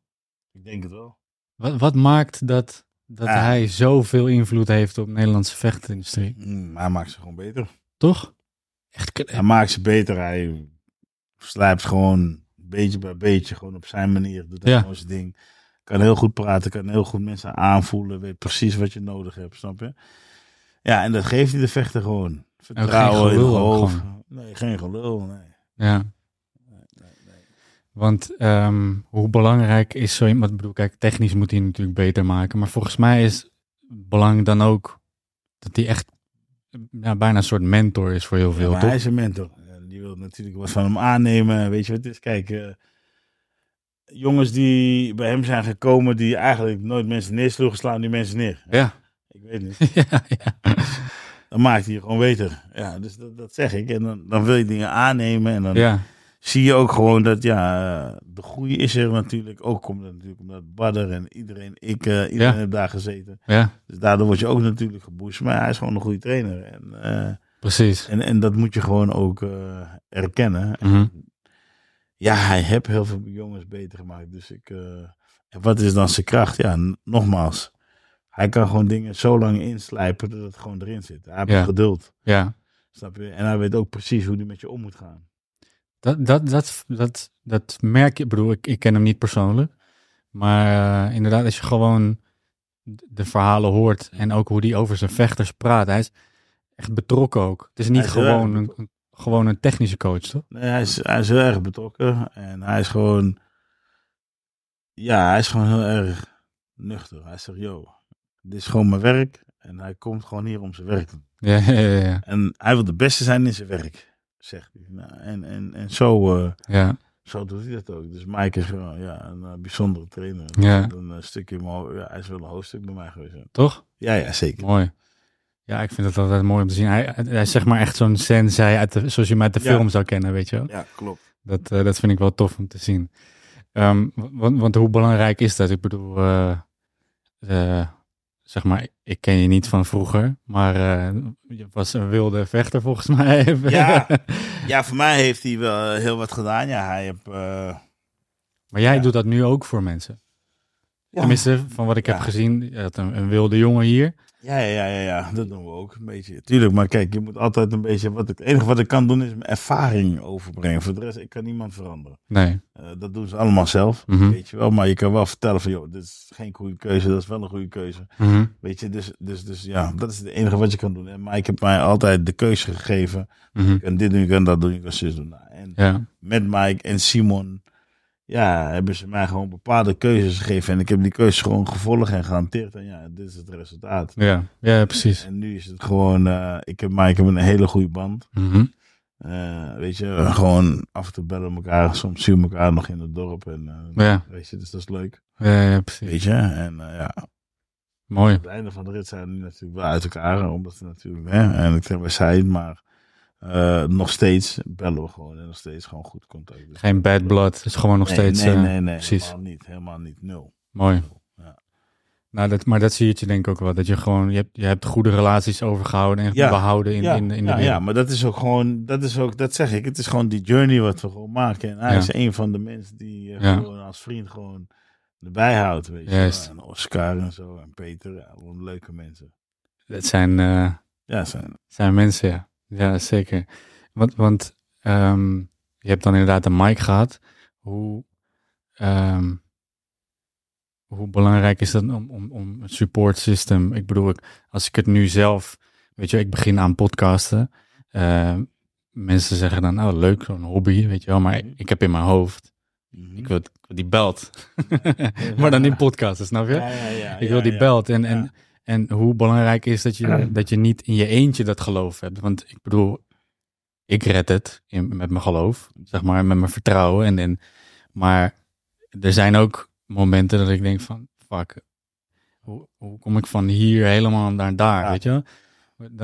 Ik denk het wel. Wat, wat maakt dat, dat Ah. hij zoveel invloed heeft op de Nederlandse vechtindustrie? Mm, maar hij maakt ze gewoon beter. Toch? Echt Hij maakt ze beter. Hij slijpt gewoon beetje bij beetje, gewoon op zijn manier. Doet hij Ja. gewoon zijn ding. Kan heel goed praten, kan heel goed mensen aanvoelen. Weet precies wat je nodig hebt, snap je? Ja, en dat geeft hij de vechter gewoon. Vertrouwen in hoofd. Nee, geen gelul, nee. Ja. Want ehm, hoe belangrijk is zo iemand? Ik bedoel, kijk, technisch moet hij natuurlijk beter maken. Maar volgens mij is belang dan ook dat hij echt ja, bijna een soort mentor is voor heel Ja, veel, maar toch? hij is een mentor. En die wil natuurlijk wat van hem aannemen. Weet je wat het is? Kijk, eh, jongens die bij hem zijn gekomen, die eigenlijk nooit mensen neersloegen, slaan die mensen neer. Ja. Ik weet niet. ja, ja. Dan maakt hij je gewoon beter. Ja, dus dat, dat zeg ik. En dan, dan wil je dingen aannemen. En dan ja, zie je ook gewoon dat, ja, de groei is er natuurlijk. Ook komt natuurlijk omdat Badder en iedereen, ik, eh, iedereen Ja. heeft daar gezeten. ja, Dus daardoor word je ook natuurlijk geboost. Maar hij is gewoon een goede trainer. En, eh, precies. en, en dat moet je gewoon ook eh, erkennen. En Mhm. Ja, hij heeft heel veel jongens beter gemaakt. Dus ik. en wat is dan zijn kracht? Ja, nogmaals. Hij kan gewoon dingen zo lang inslijpen dat het gewoon erin zit. Hij heeft Ja. geduld. Ja, Snap je? En hij weet ook precies hoe hij met je om moet gaan. Dat, dat, dat, dat, dat merk je. Ik bedoel, ik, ik ken hem niet persoonlijk. Maar eh, inderdaad, als je gewoon de verhalen hoort en ook hoe hij over zijn vechters praat. Hij is echt betrokken ook. Het is niet is gewoon een, een- gewoon een technische coach, toch? Nee, hij is, hij is heel erg betrokken. En hij is gewoon. Ja, hij is gewoon heel erg nuchter. Hij zegt: Yo, dit is gewoon mijn werk. En hij komt gewoon hier om zijn werk te doen. Ja, ja, ja. ja. En hij wil de beste zijn in zijn werk, zegt hij. Nou, en, en, en zo, eh, ja. zo doet hij dat ook. Dus Mike is gewoon ja, een eh, bijzondere trainer. Ja. Een stukje, ho- ja, hij is wel een hoofdstuk bij mij geweest. Toch? Ja, ja, zeker. Mooi. Ja, ik vind het altijd mooi om te zien. Hij, hij is zeg maar echt zo'n sensei uit de, zoals je hem uit de Ja. film zou kennen, weet je wel. Ja, klopt. Dat, eh, dat vind ik wel tof om te zien. Ehm, want, want hoe belangrijk is dat? Ik bedoel, zeg maar, ik ken je niet van vroeger, maar eh, je was een wilde vechter volgens mij. Ja. Ja, voor mij heeft hij wel heel wat gedaan. Ja, hij heeft... eh, maar jij Ja. doet dat nu ook voor mensen. Tenminste, van wat ik heb Ja. gezien, je had een, een wilde jongen hier. Ja, ja, ja, ja, ja, dat doen we ook een beetje. Tuurlijk, maar kijk, je moet altijd een beetje. Wat ik, het enige wat ik kan doen is mijn ervaring overbrengen. Voor de rest, ik kan niemand veranderen. Nee. Eh, dat doen ze allemaal zelf, Mhm. weet je wel. Maar je kan wel vertellen van, joh, dit is geen goede keuze, dat is wel een goede keuze. Mhm. Weet je, dus, dus, dus ja, dat is het enige wat je kan doen. En Mike heeft mij altijd de keuze gegeven. Je kan dit doen, je kan dat doen, je kan zus doen. Nou, en Ja. met Mike en Simon, ja, hebben ze mij gewoon bepaalde keuzes gegeven. En ik heb die keuzes gewoon gevolgd en gehanteerd. En ja, dit is het resultaat. Ja. ja, precies. En nu is het gewoon, eh, ik heb Mike heb een hele goede band. Mhm. Eh, weet je, gewoon af en toe bellen elkaar. Soms zien we elkaar nog in het dorp. En, eh, Ja. Weet je, dus dat is leuk. Ja, ja, precies. Weet je, en ja, Mooi. Op het einde van de rit zijn we nu natuurlijk wel uit elkaar. Omdat we natuurlijk, hè, en ik denk we zijn, maar eh, nog steeds bellen we gewoon. En nog steeds gewoon goed contact. Dus- Geen bad blood. Het is gewoon nog nee, steeds... Nee, eh, nee, nee. precies. Helemaal niet. Helemaal niet. Nul. Mooi. Ja. Nou, dat, maar dat zie je denk ik ook wel. Dat je gewoon, je hebt, je hebt goede relaties overgehouden en Ja. behouden in, ja, in, in de ja, ja, maar dat is ook gewoon, dat is ook, dat zeg ik. Het is gewoon die journey wat we gewoon maken. En hij is een van de mensen die eh, gewoon als vriend gewoon erbij houdt. Weet je. En Oscar en zo. En Peter. Ja, gewoon leuke mensen. Dat zijn, Ja, zijn. zijn mensen, ja. Ja, zeker. Want, want ehm, je hebt dan inderdaad een mic gehad. Hoe, ehm, hoe belangrijk is dat om, om, om een support system? Ik bedoel, ik, als ik het nu zelf, weet je, ik begin aan podcasten. eh, mensen zeggen dan, oh leuk, zo'n hobby, weet je wel. Maar ik heb in mijn hoofd, Mhm. ik wil, ik wil die belt. maar dan in podcasten, snap je? Ja, ja, ja, ik wil die belt. En, en, en hoe belangrijk is dat je, dat je niet in je eentje dat geloof hebt. Want ik bedoel, ik red het in, met mijn geloof, zeg maar, met mijn vertrouwen. En, en, maar er zijn ook momenten dat ik denk van, fuck, hoe, hoe kom ik van hier helemaal naar daar, Ja. weet je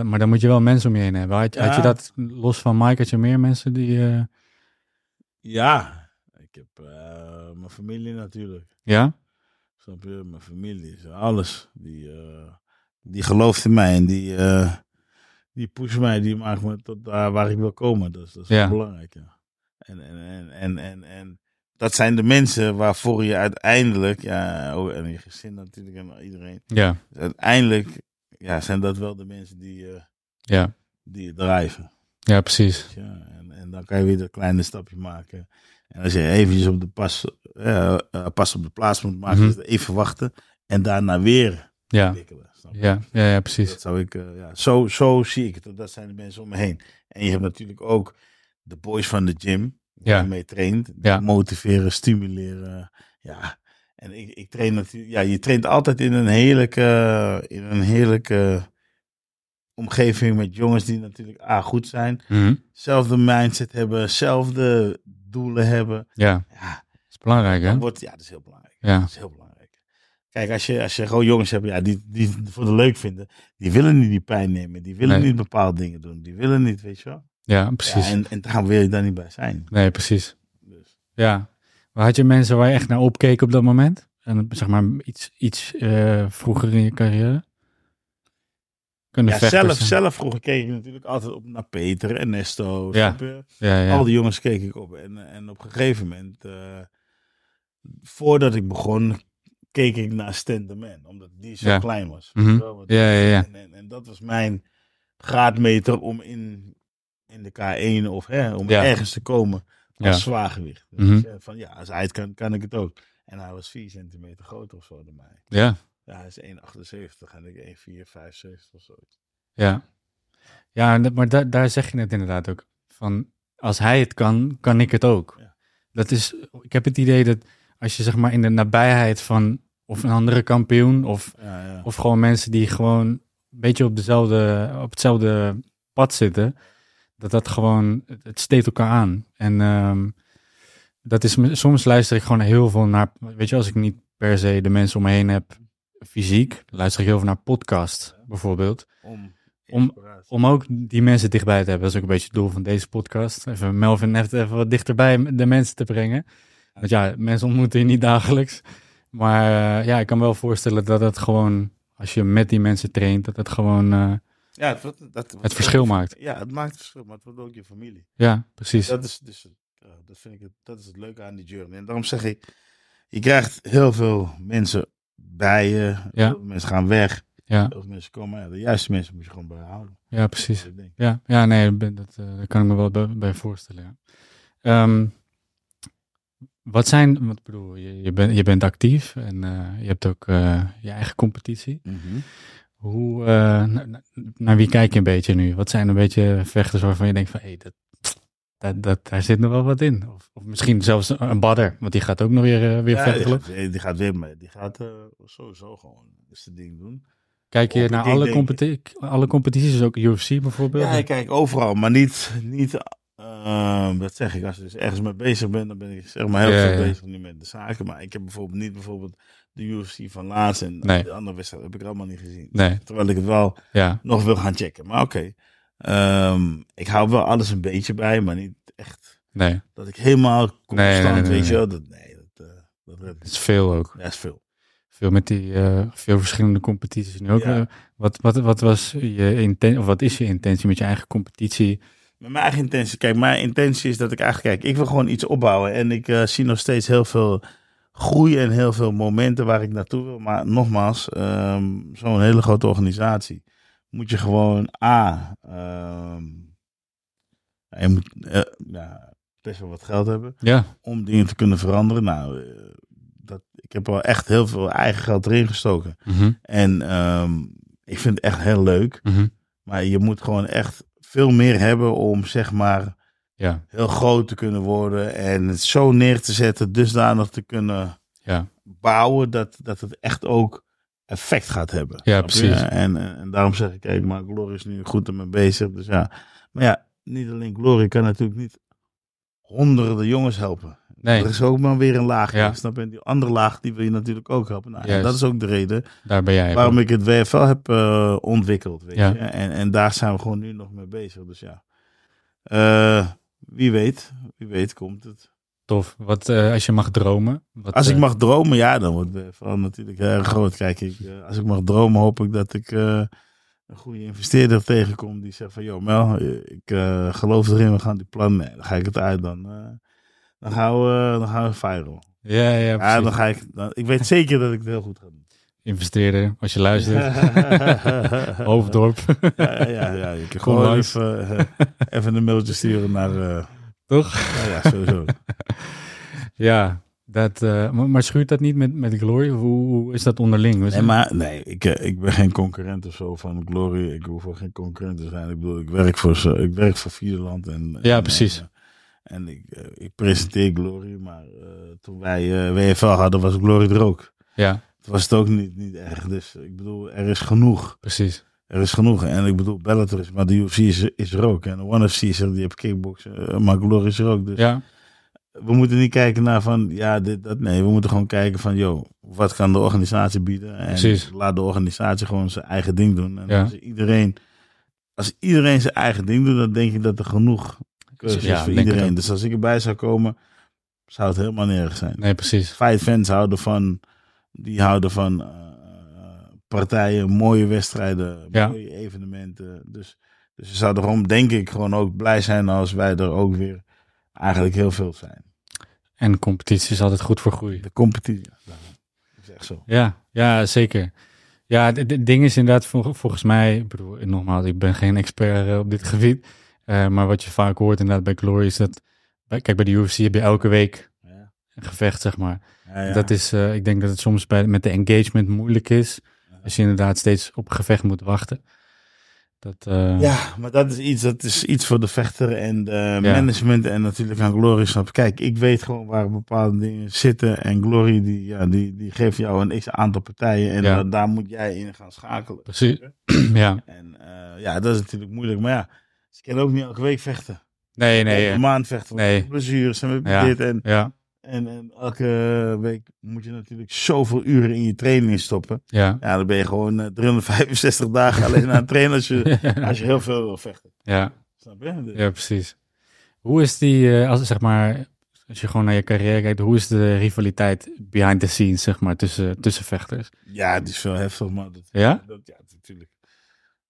Maar dan moet je wel mensen om je heen hebben. Had, had je dat, los van Mike, had je meer mensen die... eh, Ja, ik heb eh, mijn familie natuurlijk. ja? Snap je? Mijn familie, alles. Die, eh, die gelooft in mij en die, eh, die pusht mij, die maakt me tot daar waar ik wil komen. Dus dat is Ja. belangrijk, ja. En, en, en, en, en, en dat zijn de mensen waarvoor je uiteindelijk, ja, oh, en je gezin natuurlijk en iedereen. Ja, Dus uiteindelijk ja, zijn dat wel de mensen die, eh, ja. die je drijven. Ja, precies. Ja, en, en dan kan je weer dat kleine stapje maken. En als je eventjes op de pas, eh, eh, pas op de plaats moet maken, Mhm. even wachten. En daarna weer Ja, ontwikkelen. ja, ja, ja precies. Dat zou ik, eh, ja, zo, zo zie ik het. Dat zijn de mensen om me heen. En je hebt natuurlijk ook de boys van de gym. Waar Ja. je mee traint. Die Ja. Motiveren, stimuleren. Ja. En ik, ik train natuurlijk. Ja, je traint altijd in een heerlijke, in een heerlijke omgeving met jongens die natuurlijk A goed zijn. Mhm. Zelfde mindset hebben, zelfde doelen hebben. Ja, Ja, dat is belangrijk, hè? dan wordt, ja, dat is heel belangrijk. Ja. Dat is heel belangrijk. Kijk, als je, als je gewoon jongens hebt ja, die, die het voor de leuk vinden, die willen niet die pijn nemen, die willen Nee. niet bepaalde dingen doen, die willen niet, weet je wel. Ja, Ja, precies. en, en daarom wil je daar niet bij zijn. Nee, precies. Dus, Ja. Maar had je mensen waar je echt naar opkeek op dat moment? En zeg maar iets, iets eh, vroeger in je carrière? Kunnen ja, vechters zelf, zelf vroeger keek ik natuurlijk altijd op naar Peter en Nesto. Ja. Al die jongens keek ik op. En, en op een gegeven moment, eh, voordat ik begon, keek ik naar Stan the Man. Omdat die zo klein was. Mhm. Ja, ja, ja. En, en, en dat was mijn graadmeter om in, in de K1 of hè, om ergens te komen als zwaargewicht. Mhm. Dus, eh, van ja, als hij het kan, kan ik het ook. En hij was 4 centimeter groter of zo dan mij. Ja, Ja, hij is 1,78 en ik 1,475 of zo. ja. Ja, maar da- daar zeg je het inderdaad ook. Van, als hij het kan, kan ik het ook. Ja. Dat is, ik heb het idee dat als je zeg maar in de nabijheid van of een andere kampioen of, Ja, ja. of gewoon mensen die gewoon een beetje op, dezelfde, op hetzelfde pad zitten, dat dat gewoon, het- steekt elkaar aan. En ehm, dat is, soms luister ik gewoon heel veel naar, weet je, als ik niet per se de mensen om me heen heb fysiek, luister ik heel veel naar podcast bijvoorbeeld. om, Om-. Om ook die mensen dichtbij te hebben. Dat is ook een beetje het doel van deze podcast. Even Melvin net even wat dichterbij de mensen te brengen. Want ja, mensen ontmoeten je niet dagelijks. Maar eh, ja, ik kan me wel voorstellen dat het gewoon, als je met die mensen traint, dat het gewoon, eh, ja, het, wordt- dat, het verschil maakt. Ja, het maakt het verschil, maar het wordt ook je familie. ja, precies. Dat is dus, dat vind ik het, dat is het leuke aan die journey. En daarom zeg ik, je krijgt heel veel mensen bij je. Ja. Heel veel mensen gaan weg. Ja, veel mensen komen. Ja, de juiste mensen moet je gewoon bijhouden. ja precies. Ja, ja nee, dat, dat, eh, daar kan ik me wel bij, bij voorstellen. Ja. Ehm, wat zijn, want ik bedoel, je, je, bent, je bent actief en eh, je hebt ook eh, je eigen competitie. Mhm. Hoe, na- na- naar wie kijk je een beetje nu? Wat zijn een beetje vechters waarvan je denkt van, hé, hey, dat, dat, dat, daar zit nog wel wat in? Of, of misschien zelfs een badder, want die gaat ook nog weer, eh, weer Ja, die, gaat, weer- die gaat weer mee. Die gaat eh, sowieso gewoon zijn ding doen. Kijk je naar alle, competi alle competities, dus ook UFC bijvoorbeeld? Ja, ik kijk overal, maar niet, niet ehm, dat zeg ik, als ik dus ergens mee bezig ben, dan ben ik zeg maar heel Ja, veel ja. bezig nu met de zaken. Maar ik heb bijvoorbeeld niet bijvoorbeeld de UFC van laatst en Nee. de andere wedstrijd heb ik allemaal niet gezien. Nee, Terwijl ik het wel ja, nog wil gaan checken. Maar oké, Ehm, ik hou wel alles een beetje bij, maar niet echt nee, dat ik helemaal constant, Nee, nee, nee, nee, weet je wel. Dat, nee, dat, eh, dat is veel ook. Ja, is veel. Veel met die, eh, veel verschillende competities nu ook. Ja. eh, wat, wat, wat was je intentie, of wat is je intentie met je eigen competitie? Met mijn eigen intentie. Kijk, mijn intentie is dat ik eigenlijk, kijk, ik wil gewoon iets opbouwen. En ik zie nog steeds heel veel groei en heel veel momenten waar ik naartoe wil. Maar nogmaals, ehm, zo'n hele grote organisatie moet je gewoon A, ehm, je moet eh, ja, best wel wat geld hebben Ja, om dingen te kunnen veranderen. Nou, eh, dat, ik heb wel echt heel veel eigen geld erin gestoken. mhm, En ehm, ik vind het echt heel leuk. mhm, Maar je moet gewoon echt veel meer hebben om zeg maar ja, heel groot te kunnen worden en het zo neer te zetten, dusdanig te kunnen ja, bouwen dat, dat het echt ook effect gaat hebben. Ja, precies. En, en, en daarom zeg ik, kijk, maar Glory is nu goed ermee bezig. Dus ja, maar ja, niet alleen Glory kan natuurlijk niet honderden jongens helpen. nee, Er is ook maar weer een laag. Ja. Snap je? En die andere laag, die wil je natuurlijk ook helpen. Nou, Juist. dat is ook de reden daar ben jij. waarom ik het WFL heb eh, ontwikkeld. Weet Ja. je? En, en daar zijn we gewoon nu nog mee bezig. Dus ja, Eh, wie weet, wie weet komt het. Tof. Wat, eh, als je mag dromen. Wat, Als ik eh, mag dromen, ja, dan wordt WFL natuurlijk heel erg groot. Kijk, ik, eh, als ik mag dromen, hoop ik dat ik eh, een goede investeerder tegenkom die zegt van, joh Mel, eh, ik eh, geloof erin, we gaan die plan, nee, dan ga ik het uit, dan, eh, dan gaan we, dan gaan we viral. Ja, ja, Ja, dan ga ik, dan, ik weet zeker dat ik het heel goed ga doen. Investeerder, als je luistert. Hoofddorp. Ja, ja, ja. Je kan gewoon even, eh, even een mailtje sturen naar... eh, Toch? ja, ja, sowieso. Ja, dat, eh, maar, schuurt dat niet met, met Glory? Hoe, hoe is dat onderling? Nee, het- maar nee, ik, eh, ik ben geen concurrent of zo van Glory. Ik hoef ook geen concurrent te zijn. Ik bedoel, ik werk voor, ze, ik werk voor Vierland. En, Ja, en, precies. en ik, eh, ik presenteer Glory, maar toen wij eh, WFL hadden, was Glory er ook. Ja, Toen was het ook niet, niet erg. Dus ik bedoel, er is genoeg. precies. Er is genoeg. En ik bedoel, Bellator is, maar de UFC is, is er ook. En de One FC is er, die heeft kickboksen. eh, maar Glory is er ook. Dus Ja, we moeten niet kijken naar van, ja, dit, dat. Nee, we moeten gewoon kijken van, joh, wat kan de organisatie bieden? En Precies. laat de organisatie gewoon zijn eigen ding doen. En Ja. als iedereen, als iedereen zijn eigen ding doet, dan denk ik dat er genoeg keuzes Ja, is voor iedereen. Dus als ik erbij zou komen, zou het helemaal nergens zijn. nee, precies. Fight fans houden van, die houden van eh, partijen, mooie wedstrijden, Ja. mooie evenementen. Dus, dus ze zouden gewoon, denk ik, gewoon ook blij zijn als wij er ook weer eigenlijk heel veel zijn. En competitie is altijd goed voor groei. De competitie. Ja, dat is echt zo. Ja, ja, zeker. Ja, het ding is inderdaad vol- volgens mij, ik bedoel, nogmaals, ik ben geen expert eh, op dit gebied. eh, maar wat je vaak hoort inderdaad bij Glory is dat, kijk, bij de UFC heb je elke week een gevecht, zeg maar. Ja, ja. Dat is, eh, ik denk dat het soms bij, met de engagement moeilijk is. Als je inderdaad steeds op een gevecht moet wachten. Dat, eh, ja, maar dat is iets, dat is iets voor de vechter en de management en natuurlijk aan Glory. Snap. Kijk, ik weet gewoon waar bepaalde dingen zitten en Glory die, ja, die, die geeft jou een x aantal partijen en Ja. daar, daar moet jij in gaan schakelen. Precies. ja. En eh, ja, dat is natuurlijk moeilijk, maar ja, ze kunnen ook niet elke week vechten. Nee, nee. Elke maand vechten. Nee. Blessures en dit en, Ja, en, en elke week moet je natuurlijk zoveel uren in je training stoppen. ja. Ja, dan ben je gewoon eh, 365 dagen alleen aan het trainen als je, als je heel veel wil vechten. ja. Snap je? Dus- Ja, precies. Hoe is die, eh, als, zeg maar, als je gewoon naar je carrière kijkt, hoe is de rivaliteit behind the scenes, zeg maar, tussen, tussen vechters? Ja, het is wel heftig, maar dat, Ja? dat, ja, natuurlijk.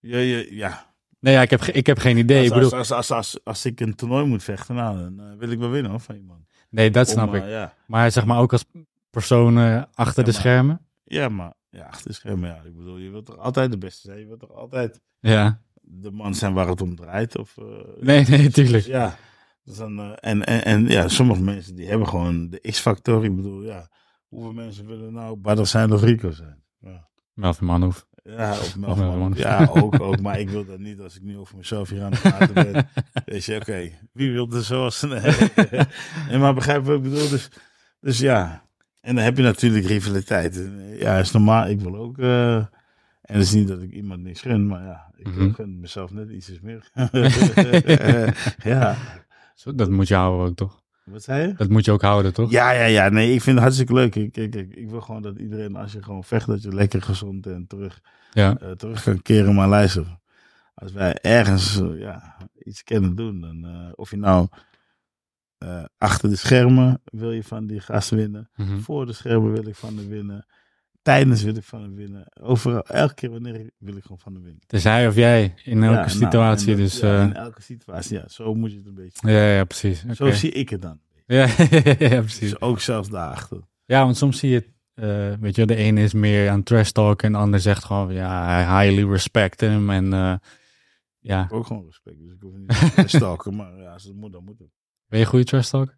Ja, ja, ja. Nee, ja, ik heb, ik heb geen idee. Als, ik bedoel, als, als, als, als, als ik een toernooi moet vechten, nou, dan eh, wil ik wel winnen hoor, van iemand. Nee, dat snap Om, ik. eh, ja. Maar zeg maar ook als persoon achter Ja, de maar- schermen? Ja, maar ja, achter de schermen, ja. Ik bedoel, je wilt toch altijd de beste zijn? Je wilt toch altijd Ja. de man zijn waar het om draait? Of, eh, Nee, nee, tuurlijk. Ja. Dus dan, eh, en, en, en ja, sommige mensen die hebben gewoon de X-factor. Ik bedoel, ja, hoeveel mensen willen nou Badr zijn of Rico zijn? Ja. Melvin Manhoef. Ja, of. Manhoef. Ja, ook, ook. Maar ik wil dat niet als ik nu over mezelf hier aan het praten ben. Weet je, oké, wie wil er zoals... Nee. nee, maar begrijp wat ik bedoel? Dus, dus ja, en dan heb je natuurlijk rivaliteit. En, eh, Ja, is normaal. Ik wil ook... eh, en het is niet dat ik iemand niks gun, maar ja, ik Mhm. gun mezelf net iets meer. ja, dat moet je houden ook, toch? Wat zei je? Dat moet je ook houden, toch? Ja, ja, ja. Nee, ik vind het hartstikke leuk. Ik, ik, ik, ik wil gewoon dat iedereen, als je gewoon vecht, dat je lekker gezond en terug, Ja. eh, terug kan keren. Maar luister, als wij ergens eh, ja, iets kunnen doen, dan eh, of je nou achter de schermen wil je van die gasten winnen, Mhm. voor de schermen wil ik van de winnen, tijdens wil ik van de winnen, overal, elke keer wanneer wil ik gewoon van de winnen. Is hij of jij in elke Ja, nou, situatie. dat- dus, ja, eh, in elke situatie, ja, zo moet je het een beetje. ja, ja, precies. Zo zie ik het dan. Ja, ja, precies. Dus ook zelfs daarachter. Ja, want soms zie je het, eh, weet je, de ene is meer aan trash talk en de ander zegt gewoon, ja, I highly respect hem en eh, ja. ook gewoon respect. Dus ik hoef niet te stalken, maar ja, als het moet, dan moet het. Ben je een goede trash talk?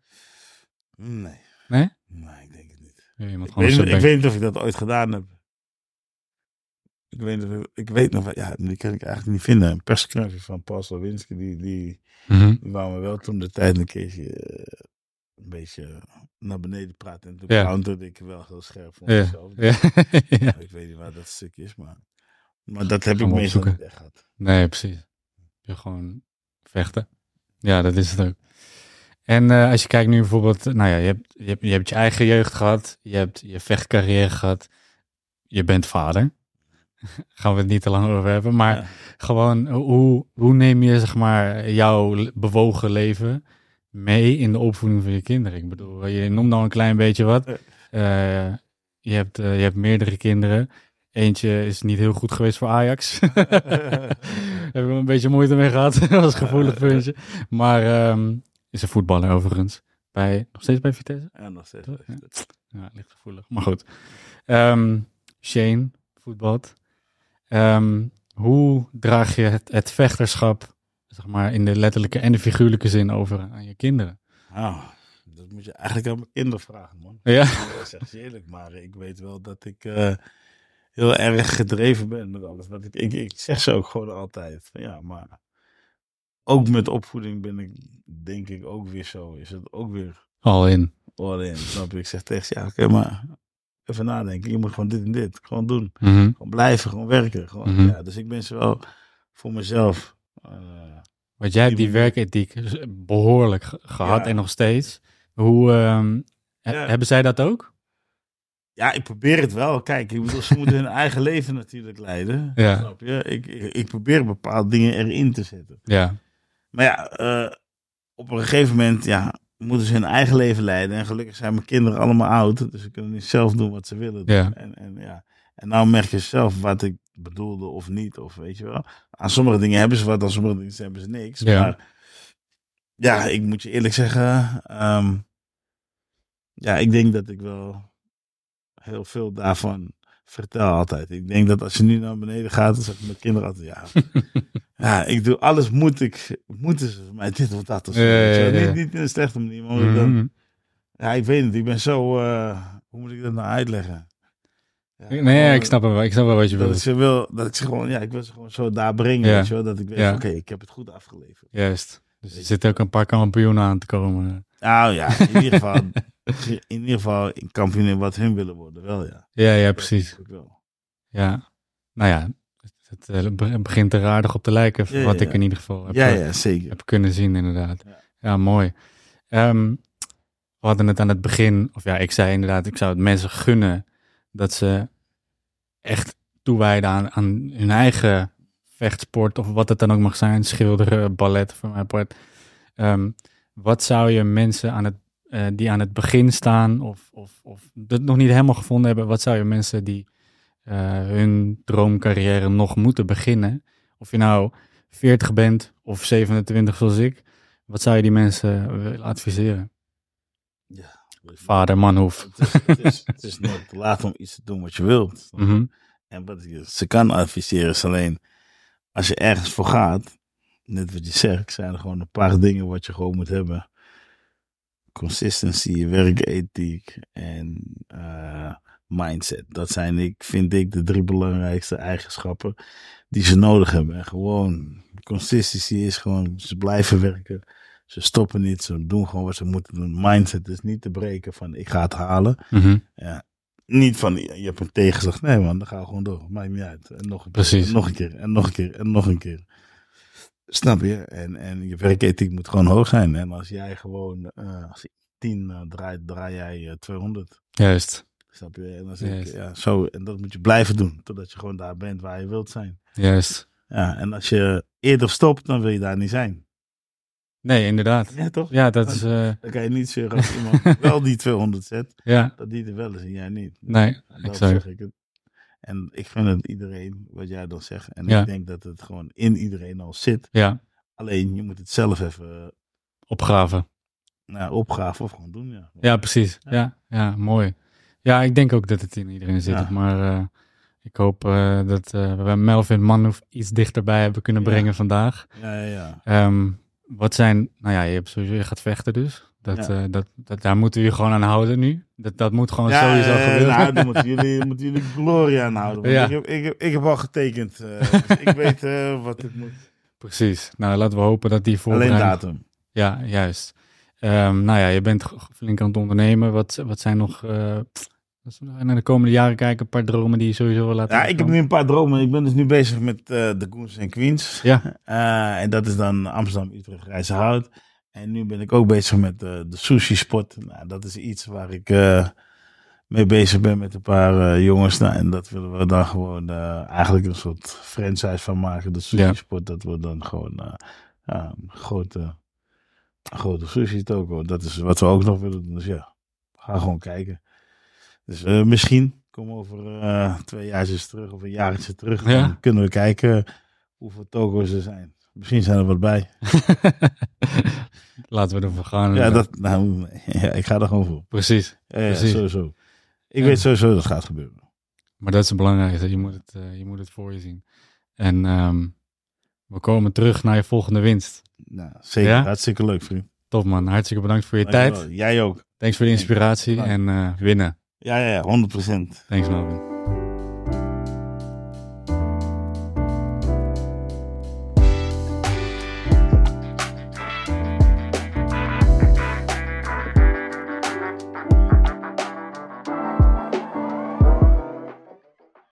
Nee. Nee? Nee, ik denk het niet. Ja, Ik weet, ik niet of ik dat ooit gedaan heb. Ik weet, ik weet nog, ja, die kan ik eigenlijk niet vinden. Een perskrantje van Paul Slawinski, die, die, die wou me wel toen de tijd een keertje eh, een beetje naar beneden praten. En toen Ja. counterde ik wel heel scherp voor Ja. mezelf. Ja. ja. Ik weet niet waar dat stuk is, maar, maar dat heb ik meestal niet echt gehad. Nee, precies. Je gewoon vechten. Ja, dat is het ook. En eh, als je kijkt nu bijvoorbeeld, nou ja, je hebt, je hebt je hebt je eigen jeugd gehad, je hebt je vechtcarrière gehad, je bent vader. Gaan we het niet te lang over hebben, maar Ja. gewoon hoe, hoe neem je zeg maar jouw bewogen leven mee in de opvoeding van je kinderen? Ik bedoel, je noemt al een klein beetje wat. Eh, je, hebt, eh, je hebt meerdere kinderen. Eentje is niet heel goed geweest voor Ajax. Heb ik een beetje moeite mee gehad. Dat was een gevoelig puntje. Maar ehm, is een voetballer overigens. Bij, nog steeds bij Vitesse? Ja, nog steeds. Toch? Ja. Ja, ligt gevoelig. Maar goed. Ehm, Shane, voetbalt. Ehm, hoe draag je het, het vechterschap, zeg maar, in de letterlijke en de figuurlijke zin over aan je kinderen? Nou, dat moet je eigenlijk aan mijn kinderen vragen, man. Ja. Ik zeg je eerlijk, maar ik weet wel dat ik eh, heel erg gedreven ben met alles. Wat ik, ik, ik zeg ze ook gewoon altijd. Van, ja, maar ook met opvoeding ben ik, denk ik, ook weer zo. Is het ook weer Al in. all in. Snap je? Ik zeg tegen ja, oké, maar even nadenken. Je moet gewoon dit en dit. Gewoon doen. Mhm. Gewoon blijven, gewoon werken. Gewoon, Mhm. ja, dus ik ben wel voor mezelf. eh, Want jij hebt die werkethiek behoorlijk ge- gehad Ja. en nog steeds. Hoe ehm, he- Ja. hebben zij dat ook? Ja, ik probeer het wel. Kijk, ik bedoel, ze moeten hun eigen leven natuurlijk leiden. Ja. Snap je? Ik, ik, ik probeer bepaalde dingen erin te zetten. Ja. Maar ja, eh, op een gegeven moment ja, moeten ze hun eigen leven leiden. En gelukkig zijn mijn kinderen allemaal oud. Dus ze kunnen niet zelf doen wat ze willen. doen. Ja. En, en, ja. en nou merk je zelf wat ik bedoelde of niet. Of weet je wel. Aan sommige dingen hebben ze wat, aan sommige dingen hebben ze niks. Ja. Maar ja, ik moet je eerlijk zeggen. ehm, ja, ik denk dat ik wel heel veel daarvan vertel altijd. Ik denk dat als je nu naar beneden gaat, dan zeggen mijn kinderen altijd, ja, ja, ik doe alles moet ik, moeten ze mij dit of dat of zo. Ja, ja, ja. Niet, niet in een slechte manier, maar ik dan, Mhm. ja, ik weet het, ik ben zo, eh, hoe moet ik dat nou uitleggen? Ja, Nee, gewoon ik snap, wel. ik snap wel wat je dat ik ze wil, dat ik ze gewoon, ja, ik wil ze gewoon zo daar brengen, weet je wel, dat ik weet, Ja. oké, ik heb het goed afgeleverd. Juist. Dus er zitten ook een paar kampioenen aan te komen. Nou ja, in ieder geval, in ieder geval in kampioen in wat hun willen worden, wel ja. Ja, ja, precies. wel. Ja. Nou ja, het, het, eh, be- begint er aardig op te lijken, Ja, wat ja. ik in ieder geval heb, Ja, eh, ja, zeker. heb kunnen zien, inderdaad. Ja, Ja. mooi. Ehm, we hadden het aan het begin, of ja, ik zei inderdaad, ik zou het mensen gunnen dat ze echt toewijden aan, aan hun eigen vechtsport, of wat het dan ook mag zijn, schilderen, ballet voor mijn part. Ehm, wat zou je mensen aan het, eh, die aan het begin staan, of, of, of het nog niet helemaal gevonden hebben, wat zou je mensen die eh, hun droomcarrière nog moeten beginnen, of je nou 40 bent of 27 zoals ik, wat zou je die mensen willen adviseren? Vader Manhoef. Het is, het, is, het is nooit te laat om iets te doen wat je wilt. Mhm. En wat je ze kan adviseren is alleen, als je ergens voor gaat, net wat je zegt, zijn er gewoon een paar dingen wat je gewoon moet hebben. Consistency, werkethiek en eh, mindset. Dat zijn, ik, vind ik, de drie belangrijkste eigenschappen die ze nodig hebben. En gewoon, consistency is gewoon, ze blijven werken. Ze stoppen niet, ze doen gewoon wat ze moeten doen. Mindset is niet te breken van, ik ga het halen. Mhm. Niet van, je hebt een tegenslag. Nee man, dan gaan we gewoon door. Maakt niet uit. En nog een keer. En nog een keer. En nog een keer. En nog een keer. Snap je? En, en je werkethiek moet gewoon hoog zijn. En als jij gewoon, eh, als ik 10 eh, draait, draai jij eh, 200. Juist, Snap je? En, als ik, ja, zo, en dat moet je blijven doen. Totdat je gewoon daar bent waar je wilt zijn. juist. Ja, en als je eerder stopt, dan wil je daar niet zijn. Nee, inderdaad. Ja, toch? Ja, dat is... eh, Dan kan je niet zeggen als iemand wel die 200 zet, ja, dat die er wel is en jij niet. nee, Dat exact. zeg ik het. En ik vind het iedereen, wat jij dan zegt. En Ja. ik denk dat het gewoon in iedereen al zit. Ja, Alleen je moet het zelf even opgraven. nou, opgraven of gewoon doen. Ja, Ja, precies. Ja. Ja, ja, mooi. Ja, ik denk ook dat het in iedereen zit. Ja. Maar eh, ik hoop eh, dat eh, we Melvin Manhoef iets dichterbij hebben kunnen brengen vandaag. ja, ja. ja. Ehm, wat zijn, nou ja, je, hebt sowieso, je gaat vechten dus. Dat, Ja. eh, dat, dat, daar moeten we je gewoon aan houden nu. Dat, dat moet gewoon Ja, sowieso gebeuren. Nou, dan moeten jullie, moeten jullie glorie aanhouden. Want Ja. ik, heb, ik, heb, ik heb al getekend. eh, dus ik weet eh, wat ik moet. Precies. Nou, laten we hopen dat die Alleen voorbereiding... datum. Ja, juist. Ehm, nou ja, je bent flink aan het ondernemen. Wat, wat zijn nog... als we naar de komende jaren kijken, een paar dromen die je sowieso wil laten Ja, ik heb nu een paar dromen. Ik ben dus nu bezig met de Goons en Queens. Ja, en dat is dan Amsterdam, Utrecht, Rijzenhout. En nu ben ik ook bezig met eh, de sushi spot. Nou, dat is iets waar ik eh, mee bezig ben met een paar eh, jongens. Nou, en dat willen we dan gewoon eigenlijk een soort franchise van maken. De sushi Ja. spot, dat we dan gewoon ja, een grote, een grote sushi toko. Dat is wat we ook nog willen doen. Dus ja, gaan gewoon kijken. Dus misschien komen we over twee jaartjes terug of een jaartje terug. Ja. Dan kunnen we kijken hoeveel toko's er zijn. Misschien zijn er wat bij. laten we ervoor gaan. Ja, dat, nou, ja, ik ga er gewoon voor. Precies. Ja, ja, Precies. sowieso. Ik weet sowieso dat het gaat gebeuren. Maar dat is het belangrijkste. Je moet het, eh, je moet het voor je zien. En ehm, we komen terug naar je volgende winst. Nou, zeker. Hartstikke leuk, vriend. Top man. Hartstikke bedankt voor je Dankjewel. tijd. Jij ook. Thanks voor de inspiratie en eh, winnen. Ja, ja, ja, 100%. Thanks Melvin.